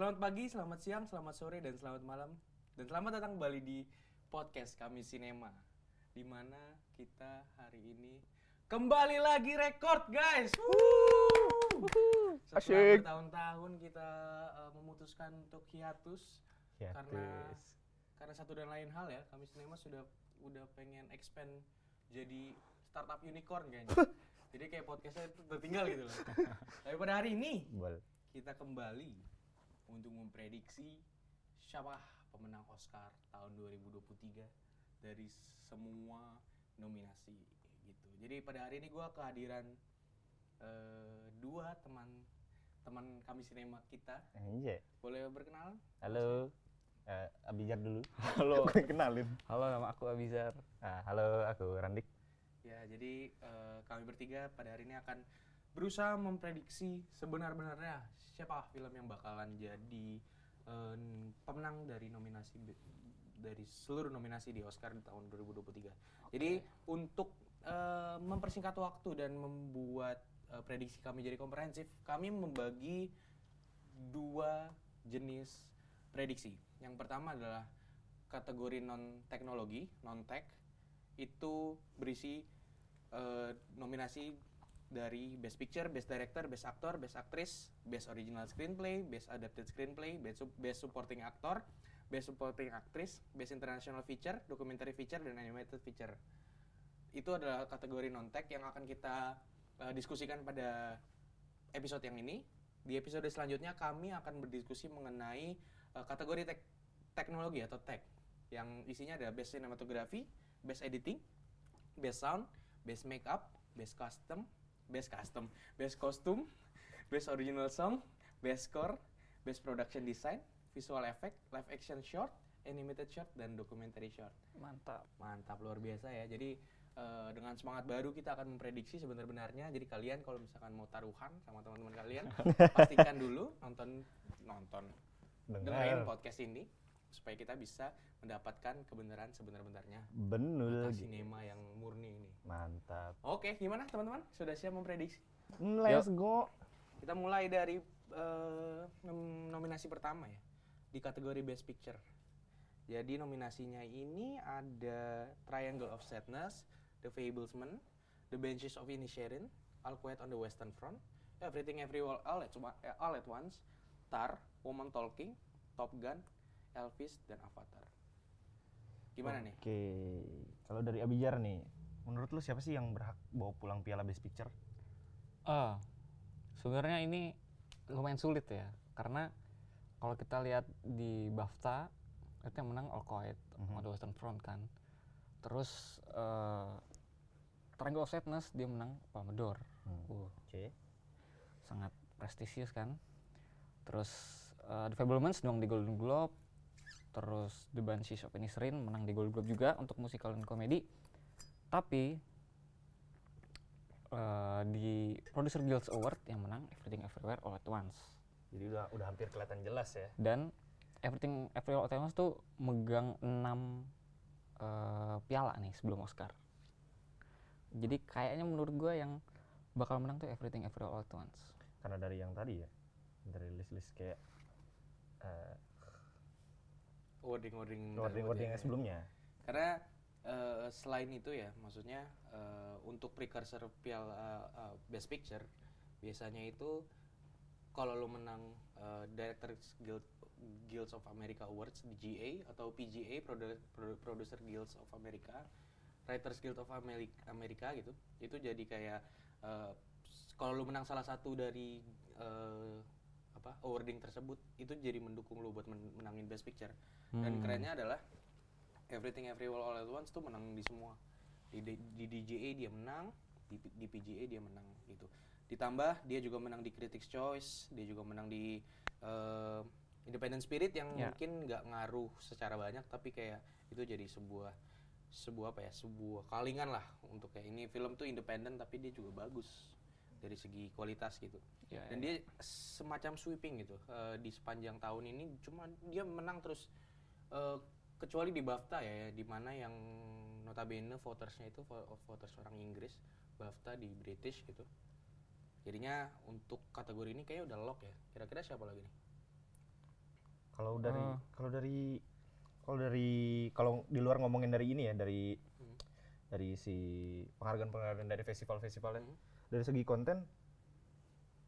Selamat pagi, selamat siang, selamat sore, dan selamat malam. Dan selamat datang kembali di podcast kami Sinema. di mana kita hari ini kembali lagi rekord guys. Woo! Setelah bertahun-tahun kita uh, memutuskan untuk hiatus karena Hiatus. karena satu dan lain hal ya kami Sinema sudah udah pengen expand jadi startup unicorn kayaknya. jadi kayak podcastnya itu tertinggal gitu loh. Tapi pada hari ini kita kembali untuk memprediksi siapa pemenang Oscar tahun 2023 dari semua nominasi gitu. Jadi pada hari ini gue kehadiran eh, dua teman teman kami sinema kita. Anjay. Boleh berkenalan? Halo. Eh, Abijar dulu. Halo. Kenalin. Halo, nama aku Abizar. Ah, halo, aku Randik. Ya, jadi eh, kami bertiga pada hari ini akan berusaha memprediksi sebenar-benarnya siapa film yang bakalan jadi eh, pemenang dari nominasi dari seluruh nominasi di Oscar di tahun 2023. Jadi untuk eh, mempersingkat waktu dan membuat eh, prediksi kami jadi komprehensif, kami membagi dua jenis prediksi. Yang pertama adalah kategori non teknologi, non tech itu berisi eh, nominasi dari Best Picture, Best Director, Best Actor, Best Actress, Best Original Screenplay, Best Adapted Screenplay, Best, Best Supporting Actor, Best Supporting Actress, Best International Feature, Documentary Feature, dan Animated Feature. Itu adalah kategori non-tech yang akan kita eh, diskusikan pada episode yang ini. Di episode selanjutnya kami akan berdiskusi mengenai eh, kategori tek- teknologi atau tech yang isinya ada Best Cinematography, Best Editing, Best Sound, Best Makeup, Best Custom, Best Custom, Best Costume, Best Original Song, Best Score, Best Production Design, Visual Effect, Live Action Short, Animated Short, dan Documentary Short. Mantap. Mantap luar biasa ya. Jadi eh, dengan semangat baru kita akan memprediksi sebenar-benarnya. Jadi kalian kalau misalkan mau taruhan sama teman-teman kalian, pastikan dulu nonton nonton dengerin podcast ini supaya kita bisa mendapatkan kebenaran sebenar-benarnya Benul. mata sinema yang murni ini. Mantap. Oke, gimana teman-teman? Sudah siap memprediksi? Mm, Let's go. Kita mulai dari eh, nom- nominasi pertama ya di kategori Best Picture. Jadi nominasinya ini ada Triangle of Sadness, The Fablesman, The Benches of Inisherin, All Quiet on the Western Front, Everything Everywhere All at, eh, All at Once, Tar, Woman Talking, Top Gun, Elvis, dan Avatar. Gimana nih? Oke. Kalau dari Abijar nih, menurut lu siapa sih yang berhak bawa pulang piala Best Picture? Ah, sebenarnya ini lumayan sulit ya, karena kalau kita lihat di BAFTA itu yang menang All Quiet Mhm. on the Western Front kan. Terus eh Triangle of Sadness dia menang Palme d'Or. Hmm. Uh, Oke. sangat prestisius kan. Terus eh, The Fablemans menang di Golden Globe. Terus The Banshees of Inisherin menang di Golden Globe juga untuk musikal dan komedi. Tapi eh, di Producer Guild Award yang menang Everything Everywhere All at Once. Jadi udah udah hampir kelihatan jelas ya. Dan Everything Everywhere All at Once tuh megang 6 eh, piala nih sebelum Oscar. Jadi kayaknya menurut gue yang bakal menang tuh Everything Everywhere All at Once. Karena dari yang tadi ya, dari list-list kayak eh, Wording-wording wording-wording yang sebelumnya. Karena eh, selain itu ya, maksudnya eh, untuk precursor piala eh, Best Picture biasanya itu kalau lo menang eh, Directors Guild Guilds of America Awards DGA atau PGA Produ- Produ- Producer Guilds of America, Writers Guild of America, America gitu, itu jadi kayak s- kalau lo menang salah satu dari eh, apa awarding tersebut itu jadi mendukung lo buat men- menangin Best Picture. Dan Hmm. kerennya adalah Everything Everywhere All at Once tuh menang di semua. Di, di, di DGA dia menang di, di PGA dia menang gitu. Ditambah dia juga menang di Critics Choice dia juga menang di eh, Independent Spirit yang Ya. mungkin nggak ngaruh secara banyak tapi kayak itu jadi sebuah sebuah apa ya sebuah kalingan lah untuk kayak ini. Film tuh independen tapi dia juga bagus dari segi kualitas gitu Ya, dan ya. dia semacam sweeping gitu eh, di sepanjang tahun ini cuma dia menang terus eh, kecuali di BAFTA ya di mana yang notabene votersnya itu vo- voters orang Inggris BAFTA di British gitu jadinya untuk kategori ini kayaknya udah lock ya kira-kira siapa lagi nih Kalau dari Eh. kalau dari kalau dari kalau di luar ngomongin dari ini ya dari Hmm. dari si penghargaan-penghargaan dari festival-festivalnya Hmm. Dari segi konten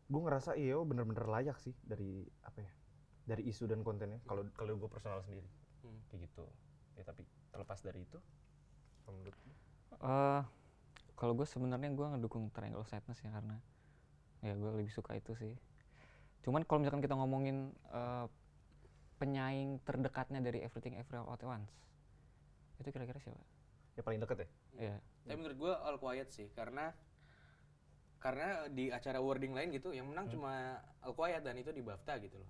gue ngerasa IEO bener-bener layak sih dari apa ya dari isu dan kontennya kalau kalau gue personal sendiri Hmm. kayak gitu ya tapi terlepas dari itu kalau menurut lu? Eh, kalau gue sebenarnya gue ngedukung Triangle of Sadness ya karena ya gue lebih suka itu sih. Cuman kalau misalkan kita ngomongin eh, penyaing terdekatnya dari Everything Everywhere All at Once, itu kira-kira siapa? ya paling deket ya Ya, Tapi menurut gue All Quiet sih karena karena di acara awarding lain gitu yang menang cuma All Quiet dan itu di BAFTA gitu loh.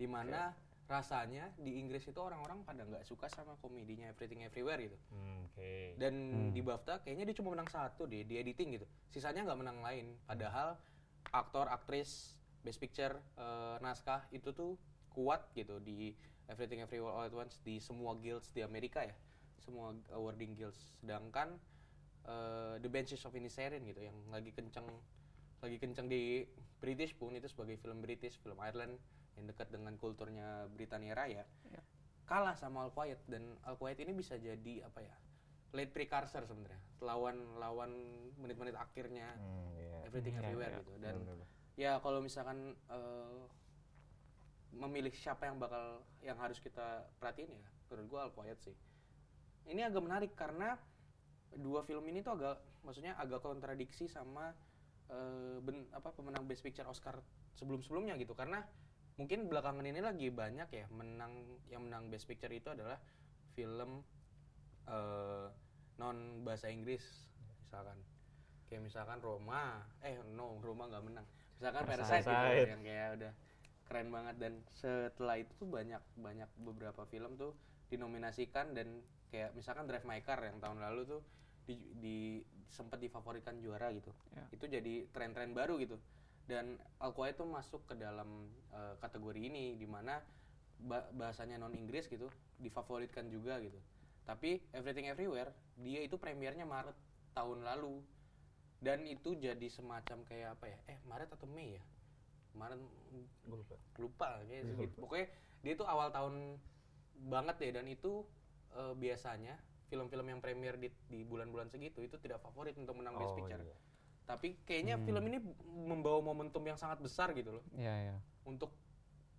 Di mana rasanya di Inggris itu orang-orang pada nggak suka sama komedinya Everything Everywhere gitu. Hmm, oke Dan Hmm. di BAFTA kayaknya dia cuma menang satu deh di editing gitu. Sisanya nggak menang lain. Padahal aktor, aktris, best picture, eh, naskah itu tuh kuat gitu di Everything Everywhere All at Once di semua guilds di Amerika ya. Semua awarding guilds. Sedangkan eh, The Benches of Inisherin gitu yang lagi kenceng lagi kenceng di British pun itu sebagai film British, film Ireland yang dekat dengan kulturnya Britania Raya. Ya. Kalah sama All Quiet dan All Quiet ini bisa jadi apa ya? late precursor sebenarnya. Lawan lawan menit-menit akhirnya Hmm, iya. Everything ya, Everywhere ya. gitu. Dan Bener-bener. ya kalau misalkan eh, memilih siapa yang bakal yang harus kita perhatiin ya menurut gua All Quiet sih ini agak menarik karena dua film ini tuh agak maksudnya agak kontradiksi sama eh, ben- apa pemenang Best Picture Oscar sebelum-sebelumnya gitu. Karena mungkin belakangan ini lagi banyak ya menang yang menang Best Picture itu adalah film eh, non bahasa Inggris misalkan. Kayak misalkan Roma eh no Roma nggak menang. Misalkan Parasite, gitu, Parasite. yang kayak udah keren banget. Dan setelah itu tuh banyak banyak beberapa film tuh dinominasikan dan kayak misalkan Drive My Car yang tahun lalu tuh di, di sempat difavoritkan juara gitu. Ya. itu jadi tren-tren baru gitu. Dan Al Quiet tuh masuk ke dalam eh, kategori ini di mana ba- bahasanya non Inggris gitu difavoritkan juga gitu. Tapi Everything Everywhere dia itu premiernya Maret tahun lalu. Dan itu jadi semacam kayak apa ya? Eh Maret atau Mei ya? Maret lupa. lupa kayaknya segitu. pokoknya dia tuh awal tahun banget deh dan itu eh, biasanya film-film yang premier di, di bulan-bulan segitu itu tidak favorit untuk menang Best Oh, Picture iya. tapi kayaknya Hmm. film ini membawa momentum yang sangat besar gitu loh ya, ya. untuk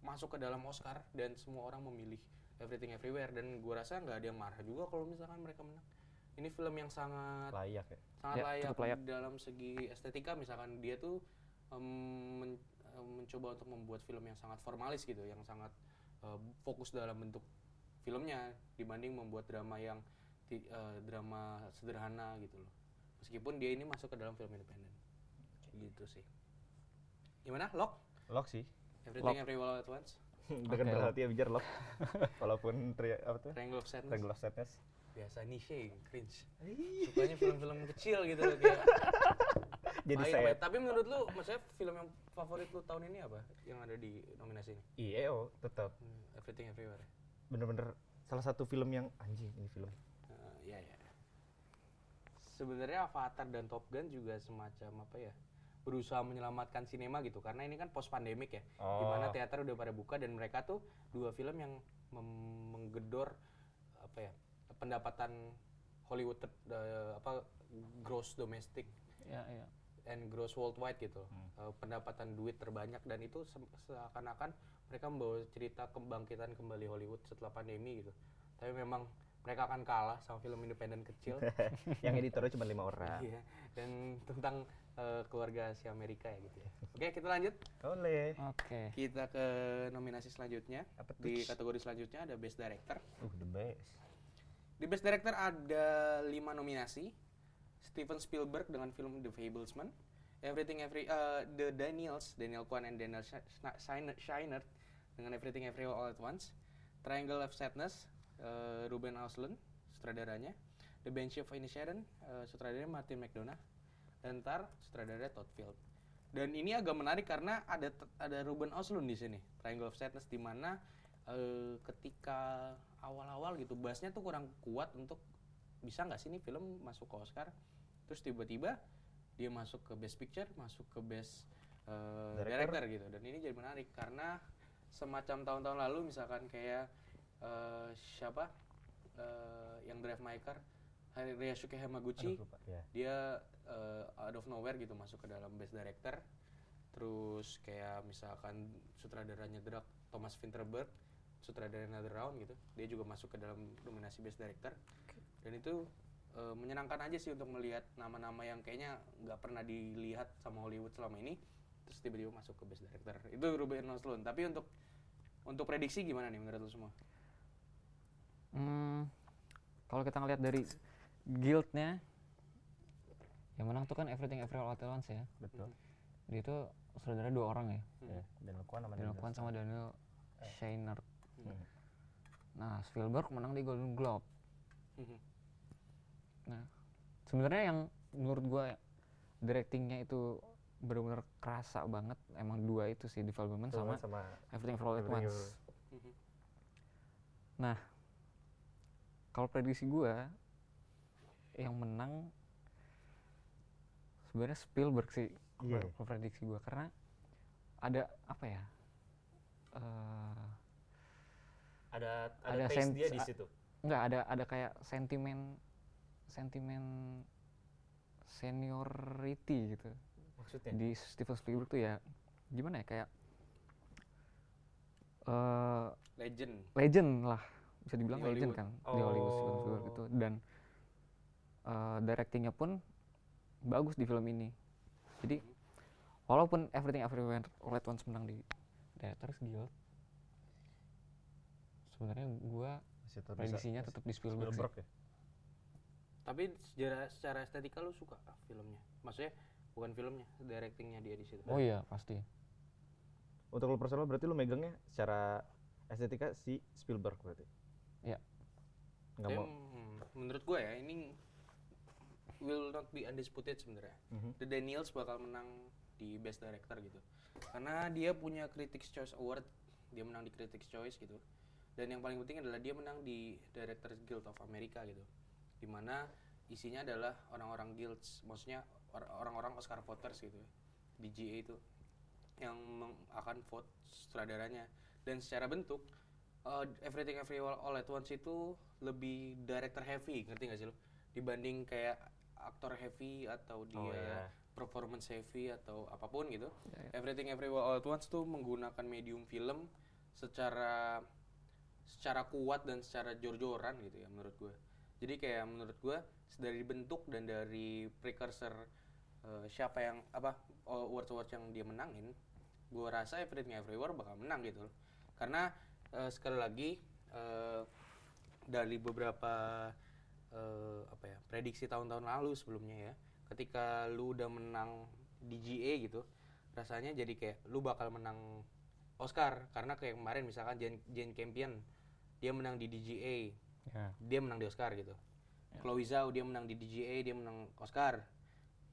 masuk ke dalam Oscar dan semua orang memilih Everything Everywhere dan gua rasa nggak ada yang marah juga kalau misalkan mereka menang ini film yang sangat layak ya sangat Ya, layak, layak. dalam segi estetika misalkan dia tuh em, men- mencoba untuk membuat film yang sangat formalis gitu yang sangat eh, fokus dalam bentuk filmnya dibanding membuat drama yang eh, drama sederhana gitu loh. Meskipun dia ini masuk ke dalam film independen. Gitu sih. Gimana? Lock? Lock sih. Everything Lock. everywhere all at once? Dengan Oke, berhati ya bijar lock. Walaupun tri apa tuh? Triangle of Sadness. Triangle of Sadness. Biasa niche cringe. Sukanya film-film kecil gitu loh kayak. Jadi saya. Tapi menurut lu, maksudnya film yang favorit lu tahun ini apa? Yang ada di nominasi ini? IEO tetap Hmm, Everything Everywhere. Ya? bener-bener salah satu film yang anjing ini film Eh, Iya ya. Sebenarnya Avatar dan Top Gun juga semacam apa ya? Berusaha menyelamatkan sinema gitu karena ini kan post pandemik ya. Oh. Di mana teater udah pada buka dan mereka tuh dua film yang mem- menggedor apa ya? pendapatan Hollywood ter- eh, apa gross domestik Ya, ya. And gross worldwide gitu. Hmm. Eh, pendapatan duit terbanyak dan itu se- seakan-akan mereka membawa cerita kebangkitan kembali Hollywood setelah pandemi gitu. Tapi memang mereka akan kalah sama film independen kecil. Yang editornya cuma lima orang. Iya dan tentang eh, keluarga si Amerika ya gitu ya. Oke kita lanjut. Oleh Oke. kita ke nominasi selanjutnya. Apa di kategori selanjutnya ada best director. Uh the best. Di best director ada lima nominasi Steven Spielberg dengan film The Fablesman, Everything Every uh, The Daniels, Daniel Kwan and Daniel Shiner dengan Everything Everywhere All at Once, Triangle of Sadness, uh, Ruben Östlund sutradaranya, The Bench of Inisherin, uh, sutradaranya Martin McDonagh, dan Tar sutradaranya Todd Field. Dan ini agak menarik karena ada ada Ruben Östlund di sini, Triangle of Sadness di mana eh, ketika awal-awal gitu bassnya tuh kurang kuat untuk bisa nggak sih ini film masuk ke Oscar terus tiba-tiba dia masuk ke Best Picture masuk ke Best eh, Director. Director gitu dan ini jadi menarik karena semacam tahun-tahun lalu misalkan kayak eh, siapa eh, yang Drive My Car Ryosuke Hamaguchi Aduh, lupa. Ya. dia eh, out of nowhere gitu masuk ke dalam best director terus kayak misalkan sutradaranya Drak Thomas Vinterberg sutradara Another Round gitu dia juga masuk ke dalam nominasi best director dan itu eh, menyenangkan aja sih untuk melihat nama-nama yang kayaknya nggak pernah dilihat sama Hollywood selama ini terus tiba-tiba masuk ke best director itu Ruben Östlund tapi untuk untuk prediksi gimana nih menurut lu semua Hmm, kalau kita ngeliat dari guildnya, yang menang tuh kan Everything Everywhere All at Once ya. Betul. Dia itu saudara dua orang ya. Hmm. Ya, dan Kwan sama Daniel Daniel Kwan sama Daniel Eh. Scheinert. Hmm. Nah, Spielberg menang di Golden Globe. Mhm. Nah, sebenarnya yang menurut gua directingnya itu benar-benar kerasa banget. Emang dua itu sih, Development Sama, sama Everything Everywhere All at Once. Mhm. kalau prediksi gua yang menang sebenarnya Spielberg sih Iya. kalau prediksi gua karena ada apa ya eh ada Ada taste sen- dia di situ. nggak ada ada kayak sentimen sentimen seniority gitu Maksudnya? di Steven Spielberg tuh ya gimana ya kayak eh legend legend lah bisa dibilang Di legend kan di Hollywood Steven Spielberg Oh. itu dan eh, directingnya pun bagus di film ini jadi walaupun Everything Everywhere All at Once menang di Directors Guild sebenarnya gua bisa- prediksinya tetap di Spielberg, sih. Spielberg ya. Tapi secara secara estetika lu suka filmnya maksudnya bukan filmnya directingnya dia di situ oh iya pasti Untuk lo personal berarti lo megangnya secara estetika si Spielberg berarti. Iya. Nggak mau. menurut gue ya ini will not be undisputed sebenarnya Mhm. The Daniels bakal menang di Best Director gitu karena dia punya Critics Choice Award dia menang di Critics Choice gitu dan yang paling penting adalah dia menang di Directors Guild of America gitu di mana isinya adalah orang-orang guilds maksudnya or- orang-orang Oscar voters gitu ya DGA itu yang meng- akan vote sutradaranya dan secara bentuk uh, Everything Everywhere All at Once itu lebih director heavy ngerti gak sih lo dibanding kayak aktor heavy atau dia Oh, iya. performance heavy atau apa pun gitu Ya, ya. Everything Everywhere All at Once tuh menggunakan medium film secara secara kuat dan secara jor-joran gitu ya menurut gue jadi kayak menurut gue dari bentuk dan dari precursor eh, siapa yang apa awards awards yang dia menangin gue rasa Everything Everywhere bakal menang gitu loh. Karena eh, sekali lagi eh, dari beberapa eh, apa ya prediksi tahun-tahun lalu sebelumnya ya ketika lu udah menang DGA gitu rasanya jadi kayak lu bakal menang Oscar. Karena kayak kemarin misalkan Jane, Jane Campion dia menang di DGA ya. Dia menang di Oscar gitu. Chloe Zhao dia menang di DGA dia menang Oscar.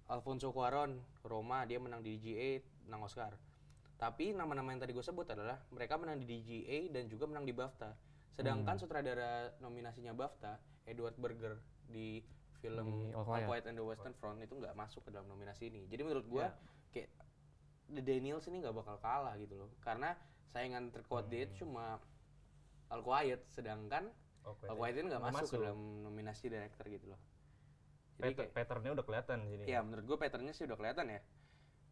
Alfonso Cuarón Roma dia menang di DGA menang Oscar. Tapi nama-nama yang tadi gue sebut adalah mereka menang di DGA dan juga menang di BAFTA. Sedangkan sutradara nominasinya BAFTA Edward Berger di film Di All All Quiet. And the Western Front itu nggak masuk ke dalam nominasi ini. Jadi menurut gue kayak The Daniels ini nggak bakal kalah gitu loh. Karena saingan terkuat dia itu cuma All Quiet sedangkan Quiet ini nggak masuk, ke masuk. dalam nominasi director gitu loh jadi Pat- kayak patternnya udah kelihatan di sini. ya menurut gue patternnya sih udah kelihatan ya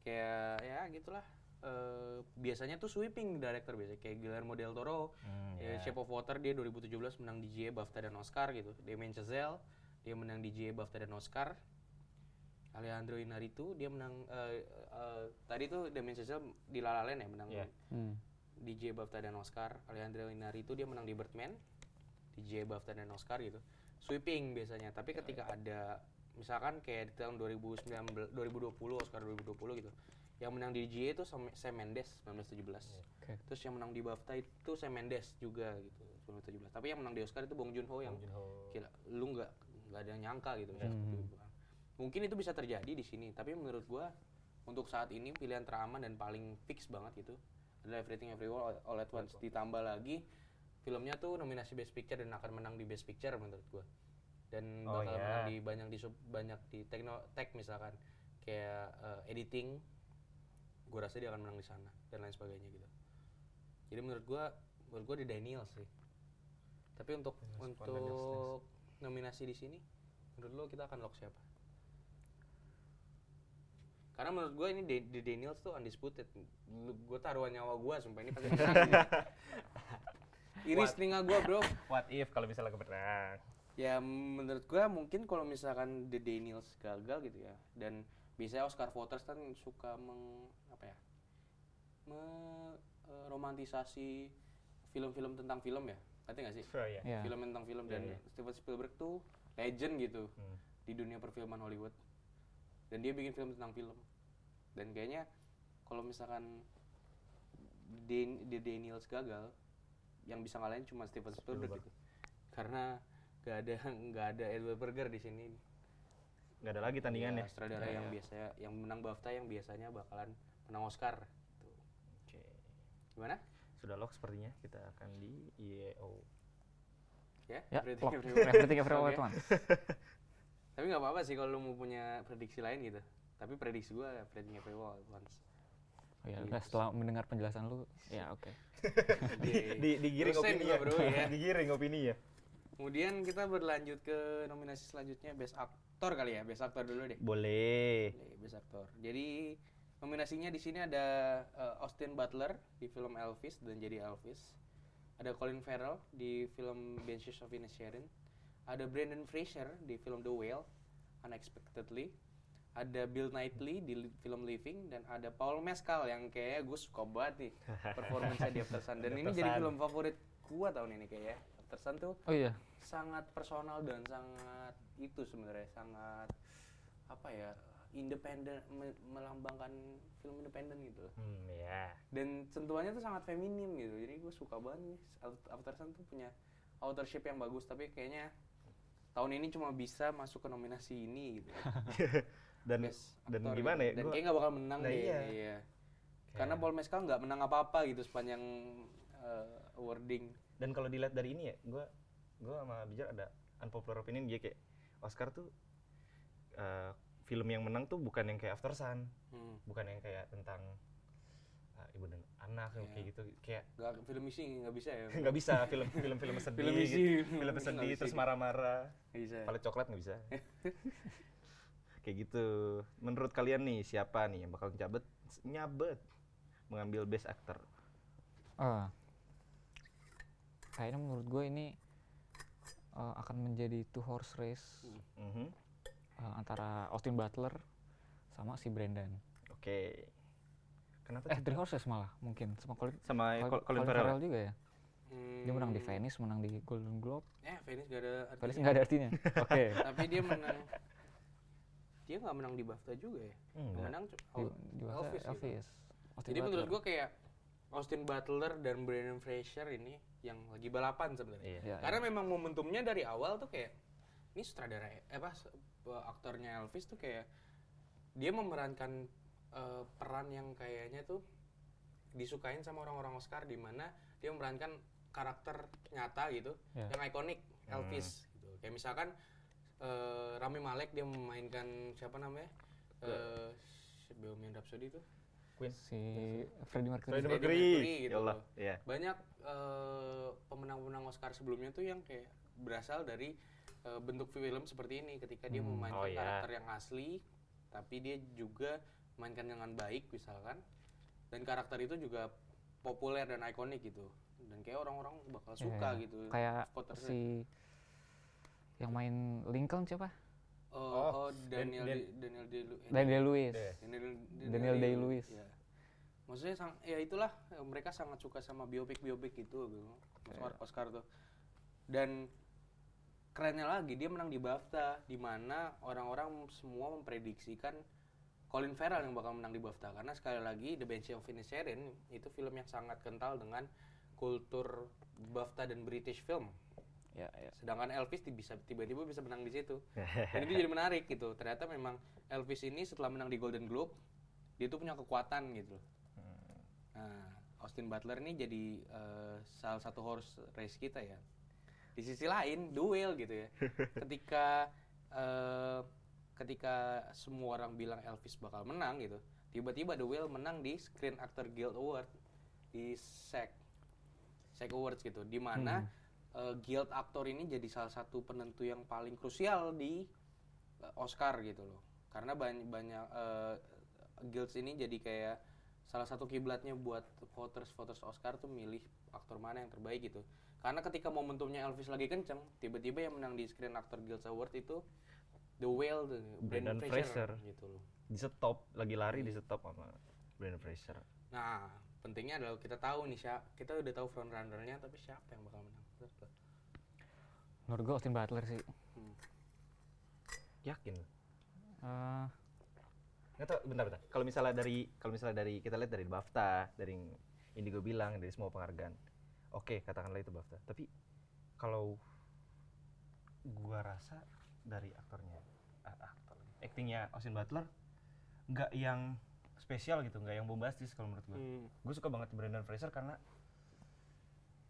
kayak ya gitulah Eh, biasanya tuh sweeping director biasanya kayak Guillermo del Toro Hmm, ya, ya. Shape of Water dia 2017 menang di GA BAFTA dan Oscar gitu Damien Chazelle dia menang di GA BAFTA dan Oscar Alejandro Inarritu dia menang eh, eh, tadi tuh Damien Chazelle di La La Land ya menang Iya. Hmm. di J BAFTA dan Oscar. Alejandro Inarritu dia menang di Birdman di J BAFTA dan Oscar gitu. Sweeping biasanya. Tapi ketika ada misalkan kayak di tahun 2019 2020 Oscar 2020 gitu. Yang menang di GA itu Sam Mendes 1917. Oke. Terus yang menang di BAFTA itu Sam Mendes juga gitu 1917. Tapi yang menang di Oscar itu Bong Joon-ho yang Bong gila lu nggak nggak ada yang nyangka gitu Hmm. kan. mungkin itu bisa terjadi di sini tapi menurut gua untuk saat ini pilihan teraman dan paling fix banget gitu adalah Everything Everywhere All- All at Once ditambah lagi filmnya tuh nominasi Best Picture dan akan menang di Best Picture menurut gua dan Oh, bakal iya. menang di banyak di sub- banyak di tekno tech misalkan kayak eh, editing gua rasa dia akan menang di sana dan lain sebagainya gitu Jadi menurut gua menurut gua di Daniel sih. Tapi untuk Daniels, untuk Daniels, nominasi di sini menurut lo kita akan lock siapa? Karena menurut gua ini The, The Daniels tuh undisputed. Gua taruhan nyawa gua sumpah ini pasti menang. ini. Iris What? telinga gua, Bro. What if kalau misalnya kemenang? Ya menurut gua mungkin kalau misalkan The Daniels gagal gitu ya dan biasanya Oscar voters kan suka meng apa ya meromantisasi film-film tentang film ya ngerti nggak sih Oh iya. ya film tentang film dan Iya, iya. Steven Spielberg tuh legend gitu Hmm. di dunia perfilman Hollywood dan dia bikin film tentang film dan kayaknya kalau misalkan Dan- The Daniels gagal yang bisa ngalahin cuma Steven Spielberg, Spielberg. gitu karena nggak ada nggak ada Edward Berger di sini Nggak ada lagi tandingannya. Ya, sutradara Ya, yang ya. biasanya yang menang BAFTA yang biasanya bakalan menang Oscar Tuh. Oke. gimana Sudah lock sepertinya kita akan di E IEO. ya, ya Everything lock. Everywhere. everything once tapi nggak apa-apa sih kalau lu mau punya prediksi lain gitu tapi prediksi gua Everything Everywhere at Once oh ya udah setelah mendengar penjelasan lu ya oke di, di, digiring opini ya. bro, ya. digiring opini ya. Kemudian kita berlanjut ke nominasi selanjutnya Best Actor kali ya, Best Actor dulu deh. Boleh. Boleh, Best Actor. Jadi nominasinya di sini ada uh, Austin Butler di film Elvis dan jadi Elvis. Ada Colin Farrell di film Banshees of Inisherin. Ada Brendan Fraser di film The Whale, Unexpectedly. Ada Bill Knightley di li- film Living dan ada Paul Mescal yang kayaknya gue suka banget nih performance di After Sun dan ini After jadi Sun. film favorit gua tahun ini kayaknya. After Sun tuh oh iya sangat personal dan sangat itu sebenarnya sangat apa ya independen me- melambangkan film independen gitu Hmm, ya. dan sentuhannya tuh sangat feminim gitu jadi gue suka banget nih After Sun tuh punya authorship yang bagus tapi kayaknya tahun ini cuma bisa masuk ke nominasi ini gitu Dan Best dan Actor gimana gitu. ya? dan gua- kayaknya nggak bakal menang Nah, deh iya. iya. karena Paul Mescal nggak menang apa-apa gitu sepanjang uh, awarding dan kalau dilihat dari ini ya gue gue sama Bijar ada unpopular opinion dia kayak Oscar tuh eh, film yang menang tuh bukan yang kayak After Sun hmm. bukan yang kayak tentang eh, ibu dan anak yang Iya. kayak gitu kayak nggak film misi nggak bisa ya nggak bisa film film film sedih Film isi. gitu. film sedih terus marah-marah palet coklat nggak bisa kayak gitu menurut kalian nih siapa nih yang bakal nyabet nyabet mengambil best actor Ah. kayaknya menurut gue ini eh, akan menjadi two horse race Mhm. eh, antara Austin Butler sama si Brandon. oke kenapa Eh, three horses malah mungkin sama Colin, sama Col- Colin, Farrell juga ya. Dia menang di Hmm. Venice, menang di Golden Globe. Eh, Venice gak ada artinya. Venice nggak ada artinya. Oke. Tapi dia menang. Dia nggak menang di BAFTA juga ya. Yang Enggak. menang Di, di? Elvis Elvis. gitu. Austin Jadi menurut Butler. gua kayak Austin Butler dan Brandon Fraser ini yang lagi balapan sebenarnya. Iya. Iya, Karena iya. memang momentumnya dari awal tuh kayak ini sutradara eh apa aktornya Elvis tuh kayak dia memerankan eh, peran yang kayaknya tuh disukain sama orang-orang Oscar di mana dia memerankan karakter nyata gitu Iya. yang ikonik Elvis gitu. Kayak misalkan eh, Rami Malek dia memainkan siapa namanya? Eh Bohemian Rhapsody itu Queen si Freddie Mercury. Freddie Freddie Mercury Mercury gitu ya Allah loh. ya banyak eh, pemenang-pemenang Oscar sebelumnya tuh yang kayak berasal dari eh, bentuk film seperti ini ketika dia Hmm. memainkan Oh, iya. karakter yang asli tapi dia juga mainkan dengan baik misalkan dan karakter itu juga populer dan ikonik gitu dan kayak orang-orang bakal suka iya. gitu Kayak si yang main Lincoln siapa? oh, Oh, oh, Daniel Dan- Di- Daniel Day eh, Daniel Lewis. Iya. Daniel, Daniel Day-Lewis. ya. Maksudnya sang, ya itulah eh, mereka sangat suka sama biopik biopik gitu, gitu. Oscar, Oscar tuh. Dan kerennya lagi dia menang di BAFTA di mana orang-orang semua memprediksikan Colin Farrell yang bakal menang di BAFTA karena sekali lagi The Banshees of Inisherin itu film yang sangat kental dengan kultur BAFTA dan British film. Ya, ya. Sedangkan Elvis bisa tiba-tiba bisa menang di situ. Dan itu jadi menarik gitu. Ternyata memang Elvis ini setelah menang di Golden Globe, dia tuh punya kekuatan gitu. Nah, Austin Butler ini jadi eh, salah satu horse race kita ya. Di sisi lain, duel gitu ya. Ketika eh, ketika semua orang bilang Elvis bakal menang gitu, tiba-tiba Whale menang di Screen Actor Guild Award di SAG SAG Awards gitu di mana eh, guild aktor ini jadi salah satu penentu yang paling krusial di eh, Oscar gitu loh karena banyak banyak eh, guilds ini jadi kayak salah satu kiblatnya buat voters voters Oscar tuh milih aktor mana yang terbaik gitu karena ketika momentumnya Elvis lagi kenceng tiba-tiba yang menang di Screen Actor Guild Award itu The Whale tuh Brandon, Brendan Fraser, Fraser. gitu loh Di stop, lagi lari di stop sama Brandon Fraser. Nah, pentingnya adalah kita tahu nih siapa, kita udah tahu front runner-nya tapi siapa yang bakal menang. Menurut lo? Menurut gue Austin Butler sih. Hmm. Yakin? Eh, Nggak tau, bentar bentar. Kalau misalnya dari kalau misalnya dari kita lihat dari BAFTA, dari Indigo bilang dari semua penghargaan. Oke, katakanlah itu BAFTA. Tapi kalau gua rasa dari aktornya ah, aktor actingnya Austin Butler nggak yang spesial gitu, nggak yang bombastis kalau menurut gua. Hmm. Gue suka banget Brendan Fraser karena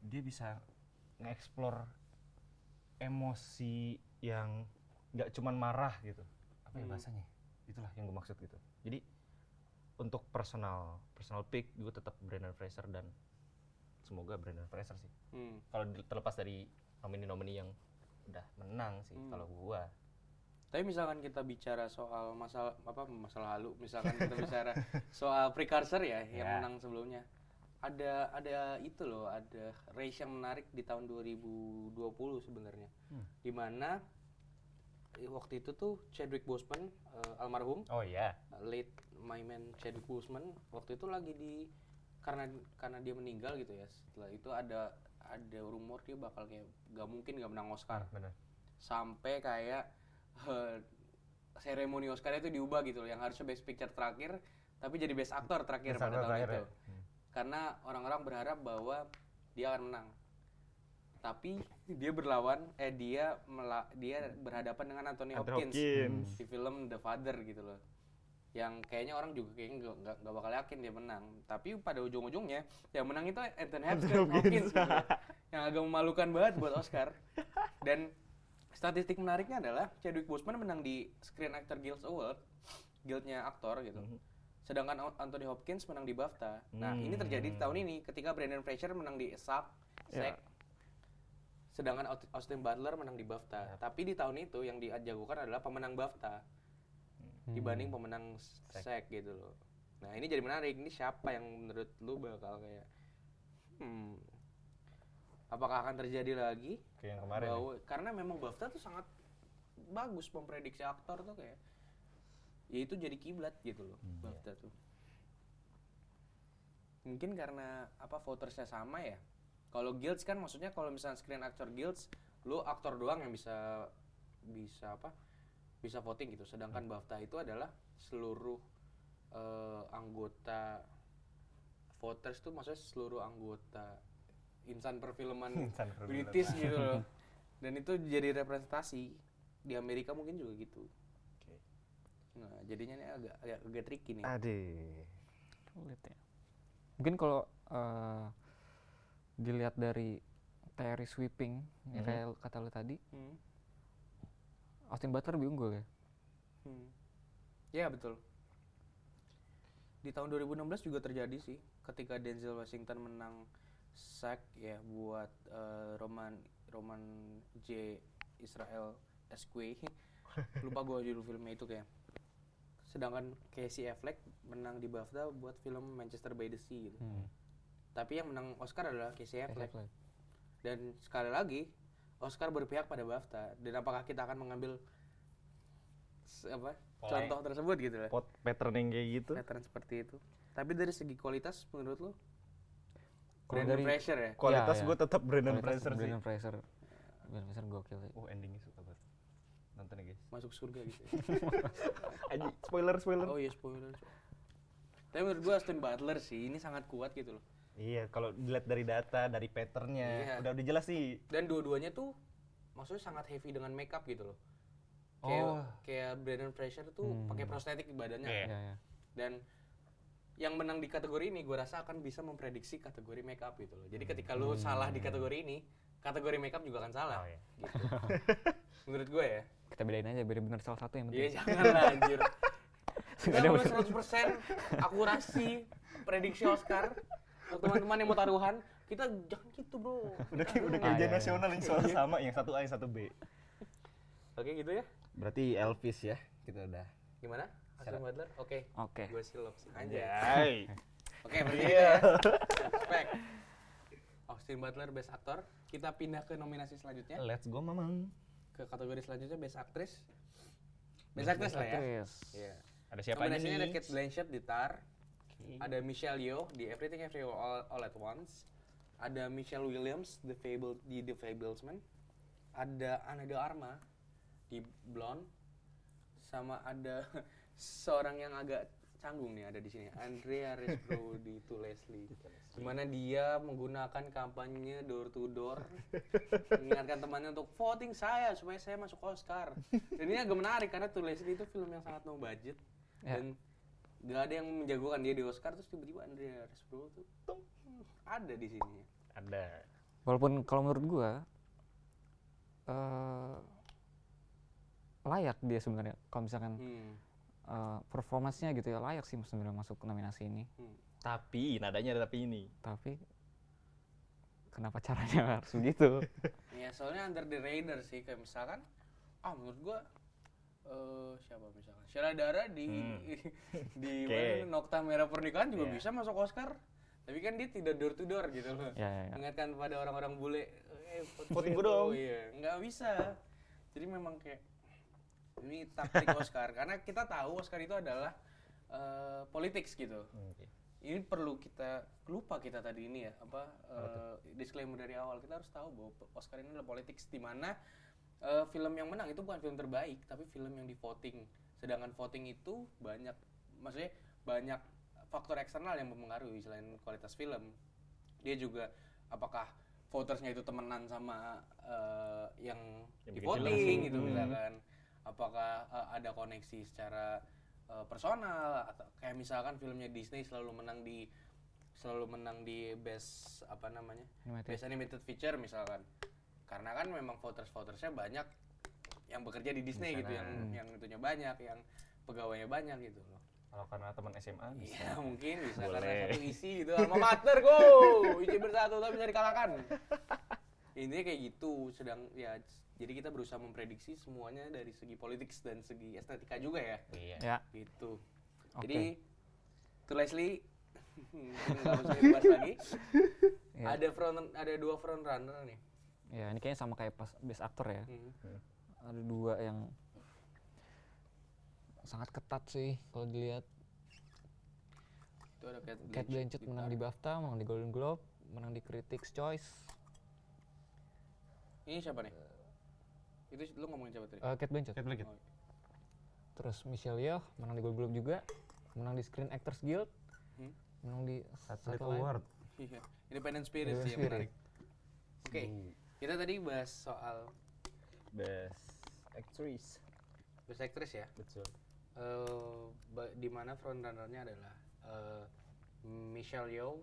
dia bisa nge-explore emosi yang nggak cuman marah gitu. Apa ya Hmm. bahasanya? Itulah yang gue maksud gitu. Jadi untuk personal personal pick gue tetap Brendan Fraser dan semoga Brendan Fraser sih. Hmm. Kalau terlepas dari nomini-nomini yang udah menang sih Hmm. kalau gua. Tapi misalkan kita bicara soal masalah apa masalah lalu, misalkan kita bicara soal precursor ya yang Ya. menang sebelumnya. Ada ada itu loh, ada race yang menarik di tahun 2020 sebenarnya. Hmm. Di mana eh, waktu itu tuh Chadwick Boseman eh, almarhum Oh iya. late my man Chadwick Boseman waktu itu lagi di karena karena dia meninggal gitu ya setelah itu ada ada rumor dia bakal kayak gak mungkin gak menang Oscar benar. sampai kayak eh, seremoni Oscar itu diubah gitu loh yang harusnya best picture terakhir tapi jadi best actor terakhir Best pada actor tahun terakhir itu ya? Hmm. karena orang-orang berharap bahwa dia akan menang tapi dia berlawan eh dia mela- dia berhadapan dengan Anthony Hopkins, Hopkins. di film The Father gitu loh yang kayaknya orang juga kayaknya nggak nggak- bakal yakin dia menang tapi pada ujung-ujungnya yang menang itu Anthony Hopkins, Hopkins gitu yang agak memalukan banget buat Oscar dan statistik menariknya adalah Chadwick Boseman menang di Screen Actor Guild Award guildnya aktor gitu Mhm. Sedangkan Anthony Hopkins menang di BAFTA nah ini terjadi di Hmm. tahun ini ketika Brendan Fraser menang di SAG Ya. SAG sedangkan Aust- Austin Butler menang di BAFTA tapi di tahun itu yang dijagokan adalah pemenang BAFTA dibanding pemenang SAG. Gitu loh nah ini jadi menarik ini siapa yang menurut lu bakal kayak hmm apakah akan terjadi lagi Kayak yang kemarin. ya. bahwa karena memang BAFTA tuh sangat bagus memprediksi aktor tuh kayak ya itu jadi kiblat gitu loh Hmm, BAFTA tuh. Mungkin karena apa votersnya sama ya. Kalau guilds kan maksudnya kalau misalnya screen actor guilds lu aktor doang yang bisa bisa apa bisa voting gitu. Sedangkan BAFTA itu adalah seluruh eh, anggota voters tuh maksudnya seluruh anggota insan perfilman Insan perfilman. British gitu loh. Dan itu jadi representasi. Di Amerika mungkin juga gitu. Nah jadinya ini agak agak, agak tricky nih Aduh. Sulit ya. Mungkin kalau eh, dilihat dari teori sweeping ya Mhm. kayak kata lu tadi, hmm. Austin Butler lebih unggul ya. Hmm. Ya betul. Di tahun 2016 juga terjadi sih, ketika Denzel Washington menang SAG ya buat eh, Roman Roman J Israel Esque. Lupa gue judul filmnya itu kayak. Sedangkan Casey Affleck menang di BAFTA buat film Manchester by the Sea gitu. Hmm. Tapi yang menang Oscar adalah Casey Affleck. Affleck. Dan sekali lagi Oscar berpihak pada BAFTA. Dan apakah kita akan mengambil apa contoh tersebut gitu lah. Pot pattern yang kayak gitu. Pattern seperti itu. Tapi dari segi kualitas menurut lo? Brandon Fraser ya. Kualitas Iya, iya. gue tetap Brandon Fraser sih. Brandon Fraser. Brandon Fraser gokil sih. Oh endingnya suka banget. Nonton ya guys. Masuk surga gitu. ya. Aji, spoiler spoiler. oh iya spoiler. Tapi menurut gua Austin Butler sih ini sangat kuat gitu loh. Iya, kalau dilihat dari data, dari patternnya, Iya. udah udah jelas sih. Dan dua-duanya tuh maksudnya sangat heavy dengan makeup gitu loh. Kayak Oh. kayak Brandon Fraser tuh Hmm. pakai prostetik di badannya. Iya. Iya, iya. dan yang menang di kategori ini gue rasa akan bisa memprediksi kategori makeup gitu loh. Jadi ketika lu salah di kategori ini, kategori makeup juga akan salah. Oh, iya. Gitu. Menurut gue ya. Kita bedain aja biar benar salah satu yang Iya penting. jangan lah anjir. Nggak ada Enggak 100% akurasi prediksi Oscar. Untuk teman-teman yang mau taruhan, kita jangan gitu bro Udah kayak udah Ah, kayak ujian iya, iya. nasional yang soal sama, yang satu A yang satu B. oke gitu ya Berarti Elvis ya, kita udah. gimana Austin Butler oke Oke. gue silap sih anjay oke berarti gitu ya respect Austin Butler best actor kita pindah ke nominasi selanjutnya Let's go mamang. Ke kategori selanjutnya best actress best actress lah ya. Iya. Ada siapa aja Nominasinya ada nih? Kate Blanchett di Tar, ada Michelle Yeoh di Everything Everywhere All, All at Once, ada Michelle Williams The Fable di The Fablesman, ada Ana de Arma di Blonde, sama ada seorang yang agak canggung nih ada di sini, Andrea Riseborough di To Leslie, di mana dia menggunakan kampanye door to door, mengingatkan temannya untuk voting saya supaya saya masuk Oscar. Dan ini agak menarik karena To Leslie itu film yang sangat no budget Ya. dan nggak ada yang menjagokan dia di Oscar terus tiba-tiba Andrea Riseborough tuh tung, ada di sini. Ada. Walaupun kalau menurut gua eh layak dia sebenarnya kalau misalkan Hmm. Eh, performance-nya gitu ya layak sih sebenarnya masuk ke nominasi ini. hmm. Tapi nadanya ada tapi ini. Tapi kenapa caranya harus begitu? Ya soalnya under the radar sih kayak misalkan ah menurut gua eh siapa misalkan Sheila Dara di Hmm. di Oke. mana Nokta Merah Pernikahan juga Iya. bisa masuk Oscar. Tapi kan dia tidak door to door gitu loh. ya, ya, ya. Mengingatkan pada orang-orang bule eh Voting gue gua dong. Iya, nggak bisa. Jadi memang kayak ini taktik Oscar karena kita tahu Oscar itu adalah eh politics gitu. Oke. Ini perlu kita lupa kita tadi ini ya apa eh, disclaimer dari awal kita harus tahu bahwa Oscar ini adalah politics di mana eh, film yang menang itu bukan film terbaik tapi film yang di voting. Sedangkan voting itu banyak maksudnya banyak faktor eksternal yang mempengaruhi selain kualitas film. Dia juga apakah votersnya itu temenan sama eh, yang, Yang di voting gitu Hmm. misalkan apakah eh, ada koneksi secara eh, personal? Atau kayak misalkan filmnya Disney selalu menang di selalu menang di best apa namanya? Animated. best animated feature misalkan. Karena kan memang voters votersnya banyak yang bekerja di Disney Di gitu yang yang itunya banyak yang pegawainya banyak gitu loh. Kalau karena teman SMA bisa. Iya mungkin bisa karena Boleh. satu isi gitu. Alma mater go isi bersatu tapi bisa dikalahkan. Intinya kayak gitu. Sedang ya jadi kita berusaha memprediksi semuanya dari segi politik dan segi estetika juga ya Iya. Ya, gitu Oke. jadi to Leslie nggak usah dibahas lagi ya. ada front ada dua front runner nih Ya, ini kayaknya sama kayak pas best actor ya. Hmm. Ada dua yang sangat ketat sih kalau dilihat. itu ada Kate Blanchett, Kate Blanchett di menang di BAFTA, menang di Golden Globe, menang di Critics' Choice. ini siapa nih itu lu ngomongin siapa tadi Eh, Kate Blanchett. Kate Blanchett. Oh, Terus Michelle Yeoh menang di Golden Globe juga, menang di Screen Actors Guild, Hmm. menang di Satellite. Award. iya Independent Spirit Independent sih yang Spirit. menarik oke kita tadi bahas soal Best Actress. best actress ya Betul. eh ba- di mana frontrunnernya adalah eh, Michelle Yeoh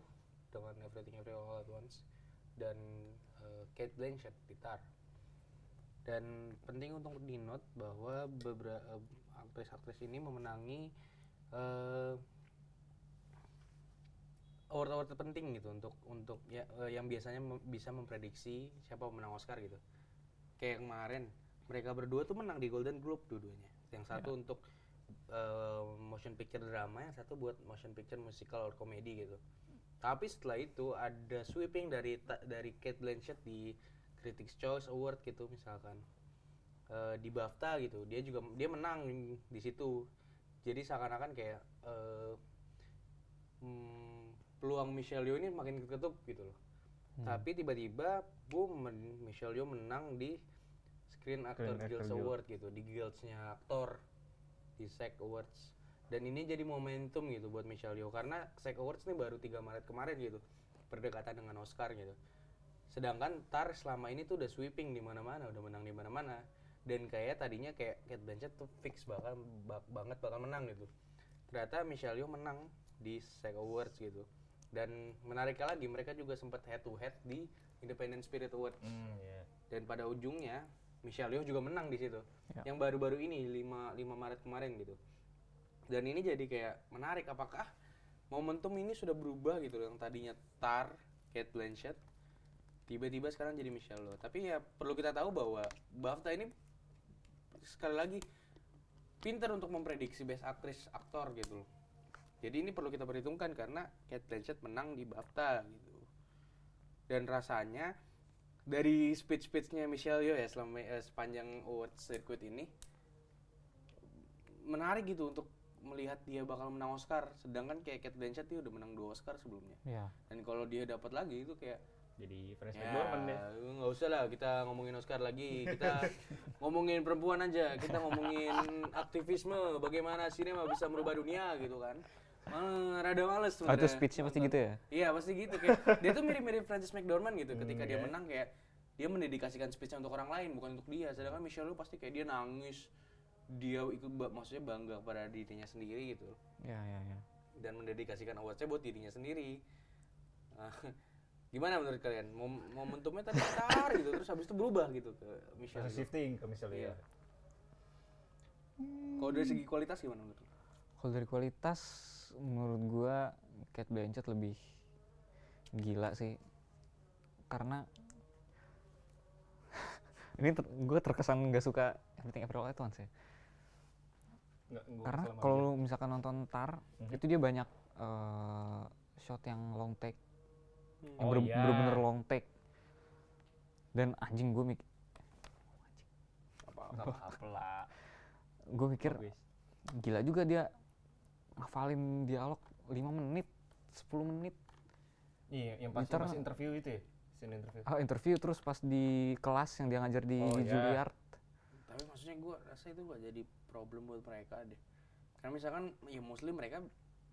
dengan Everything Everywhere All at Once dan eh, Kate Blanchett di Tar. Dan penting untuk di note bahwa beberapa aktris-aktris ini memenangi eh, award-award terpenting gitu untuk untuk ya eh, yang biasanya mem- bisa memprediksi siapa pemenang Oscar gitu. Kayak kemarin mereka berdua tuh menang di Golden Globe dua-duanya. Yang satu untuk eh, motion picture drama, yang satu buat motion picture musical or comedy gitu. Tapi setelah itu ada sweeping dari dari Kate Blanchett di Critics' Choice Award gitu misalkan. Eh, di BAFTA gitu dia juga dia menang di situ. Jadi seakan-akan kayak eh, hmm, peluang Michelle Yeoh ini makin ketutup gitu loh. Hmm. tapi tiba-tiba boom Michelle Yeoh menang di Screen Actor Actor Guild Guild. Award gitu di guildsnya aktor di SAG Awards. Dan ini jadi momentum gitu buat Michelle Yeoh karena SAG Awards ini baru 3 Maret kemarin gitu berdekatan dengan Oscar gitu sedangkan Tar selama ini tuh udah sweeping di mana-mana udah menang di mana-mana. Dan kayak tadinya kayak Kate Blanchett tuh fix bakal bak- banget bakal menang gitu. Ternyata Michelle Yeoh menang di SAG Awards gitu. Dan menariknya lagi mereka juga sempat head to head di Independent Spirit Awards. Hmm, iya. dan pada ujungnya Michelle Yeoh juga menang di situ. Ya. yang baru-baru ini 5 5 Maret kemarin gitu. Dan ini jadi kayak menarik apakah momentum ini sudah berubah gitu? Loh yang tadinya Tar Kate Blanchett tiba-tiba sekarang jadi Michelle Yeoh tapi ya perlu kita tahu bahwa BAFTA ini sekali lagi pinter untuk memprediksi best aktris aktor gitu loh. Jadi ini perlu kita perhitungkan karena Kate Blanchett menang di BAFTA gitu. Dan rasanya dari speech-speechnya Michelle Yeoh ya selama eh, sepanjang award circuit ini menarik gitu untuk melihat dia bakal menang Oscar. Sedangkan kayak Kate Blanchett dia udah menang dua Oscar sebelumnya. Ya dan kalau dia dapat lagi itu kayak Jadi Frances ya McDormand deh. nggak usah lah kita ngomongin Oscar lagi. Kita ngomongin perempuan aja. Kita ngomongin aktivisme bagaimana sinema bisa merubah dunia gitu kan. Malah rada males oh, itu speechnya pasti gitu ya? Iya pasti gitu. Kayak dia tuh mirip-mirip Frances McDormand gitu. Ketika Hmm, dia iya. menang kayak dia mendedikasikan speechnya untuk orang lain bukan untuk dia. Sedangkan Michelle Yeoh pasti kayak dia nangis. Dia ikut ba- maksudnya bangga pada dirinya sendiri gitu. Ya ya ya dan mendedikasikan awardsnya buat dirinya sendiri. Nah, gimana menurut kalian Mom- momentumnya tadi tar gitu terus habis itu berubah gitu ke Michelle Yeoh. shifting ke Michelle Iya. Yeoh. kalau dari segi kualitas gimana menurut lu? kalau dari kualitas menurut gua Kate Blanchett lebih gila sih karena ini ter, gue terkesan nggak suka Everything Everywhere at Once ya Nggak, karena selama kalau lu misalkan nonton Tar Mhm. itu dia banyak eh, shot yang long take yang Oh, bener- iya. bener-bener long take dan anjing gue mikir apa-apa gue mikir Bagus. gila juga dia ngafalin dialog 5 menit 10 menit Iya, yang pas pas interview itu ya. Scene interview. ah interview terus pas di kelas yang dia ngajar di Oh, iya. Juilliard tapi maksudnya gue rasa itu gak jadi problem buat mereka deh karena misalkan ya mostly mereka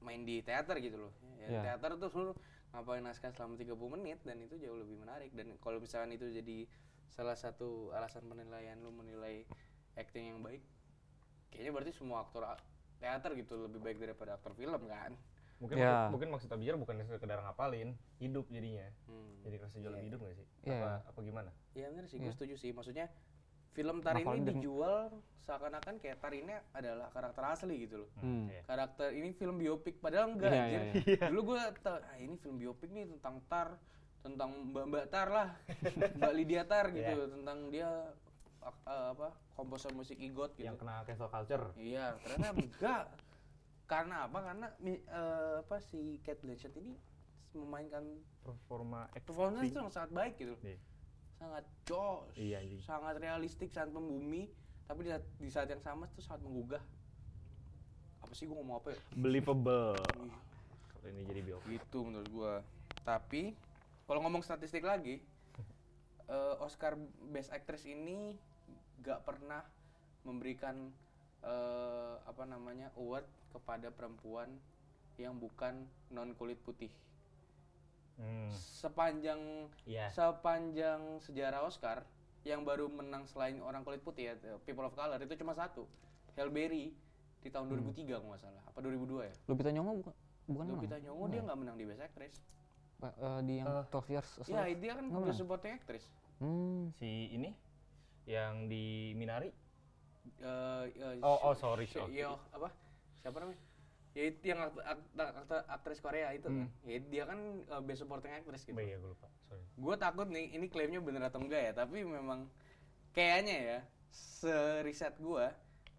main di teater gitu loh ya, Iya. teater tuh lu ngapain naskah selama 30 menit dan itu jauh lebih menarik dan kalau misalkan itu jadi salah satu alasan penilaian lu menilai acting yang baik kayaknya berarti semua aktor teater gitu lebih baik daripada aktor film kan Mungkin Ya. mungkin maksud Abjar bukan sekedar ngapalin, hidup jadinya. hmm. Jadi kerasa jauh Iya. lebih hidup gak sih? Iya. Apa apa gimana? Iya bener sih, gue Iya. setuju sih. Maksudnya film Tar ini dijual seakan-akan kayak Tar ini adalah karakter asli gitu loh. Hmm. iya. Karakter ini film biopik padahal enggak Iya, anjir. iya, Dulu gue tau, ah ini film biopik nih tentang Tar, tentang Mbak-mbak Tar lah. Mbak Lydia Tar gitu, Iya. tentang dia eh, apa komposer musik igot gitu. Yang kena cancel culture. Iya, ternyata enggak. Karena apa? Karena mi- eh, apa si Kate Blanchett ini memainkan Performa performance itu yang sangat baik gitu Iya. Sangat jos, Iya, anjing. sangat realistik, sangat membumi, tapi di saat, di saat yang sama itu sangat menggugah. Apa sih gua ngomong apa ya? Believable. Kalau ini jadi biopik. Gitu menurut gua. Tapi kalau ngomong statistik lagi, eh, Oscar Best Actress ini gak pernah memberikan eh, apa namanya award kepada perempuan yang bukan non kulit putih. Hmm. Sepanjang Iya. sepanjang sejarah Oscar yang baru menang selain orang kulit putih ya People of Color itu cuma satu Halle Berry di tahun 2003 kalau nggak salah apa 2002 ya Lupita Nyong'o bukan bukan menang? Lupita Nyong'o dia nggak menang di Best Actress Ba- eh, di yang Eh. 12 Years a ya dia kan Nggak menang? Supporting Actress hmm. Si ini yang di Minari. Eh, eh, Oh, oh, sorry, iya, apa siapa namanya ya itu yang akt- akt- akt- aktris Korea itu kan Hmm. ya, dia kan eh, Best Supporting Actress gitu Oh, iya, gue lupa. Sorry. gue takut nih ini klaimnya bener atau enggak ya tapi memang kayaknya ya seriset gue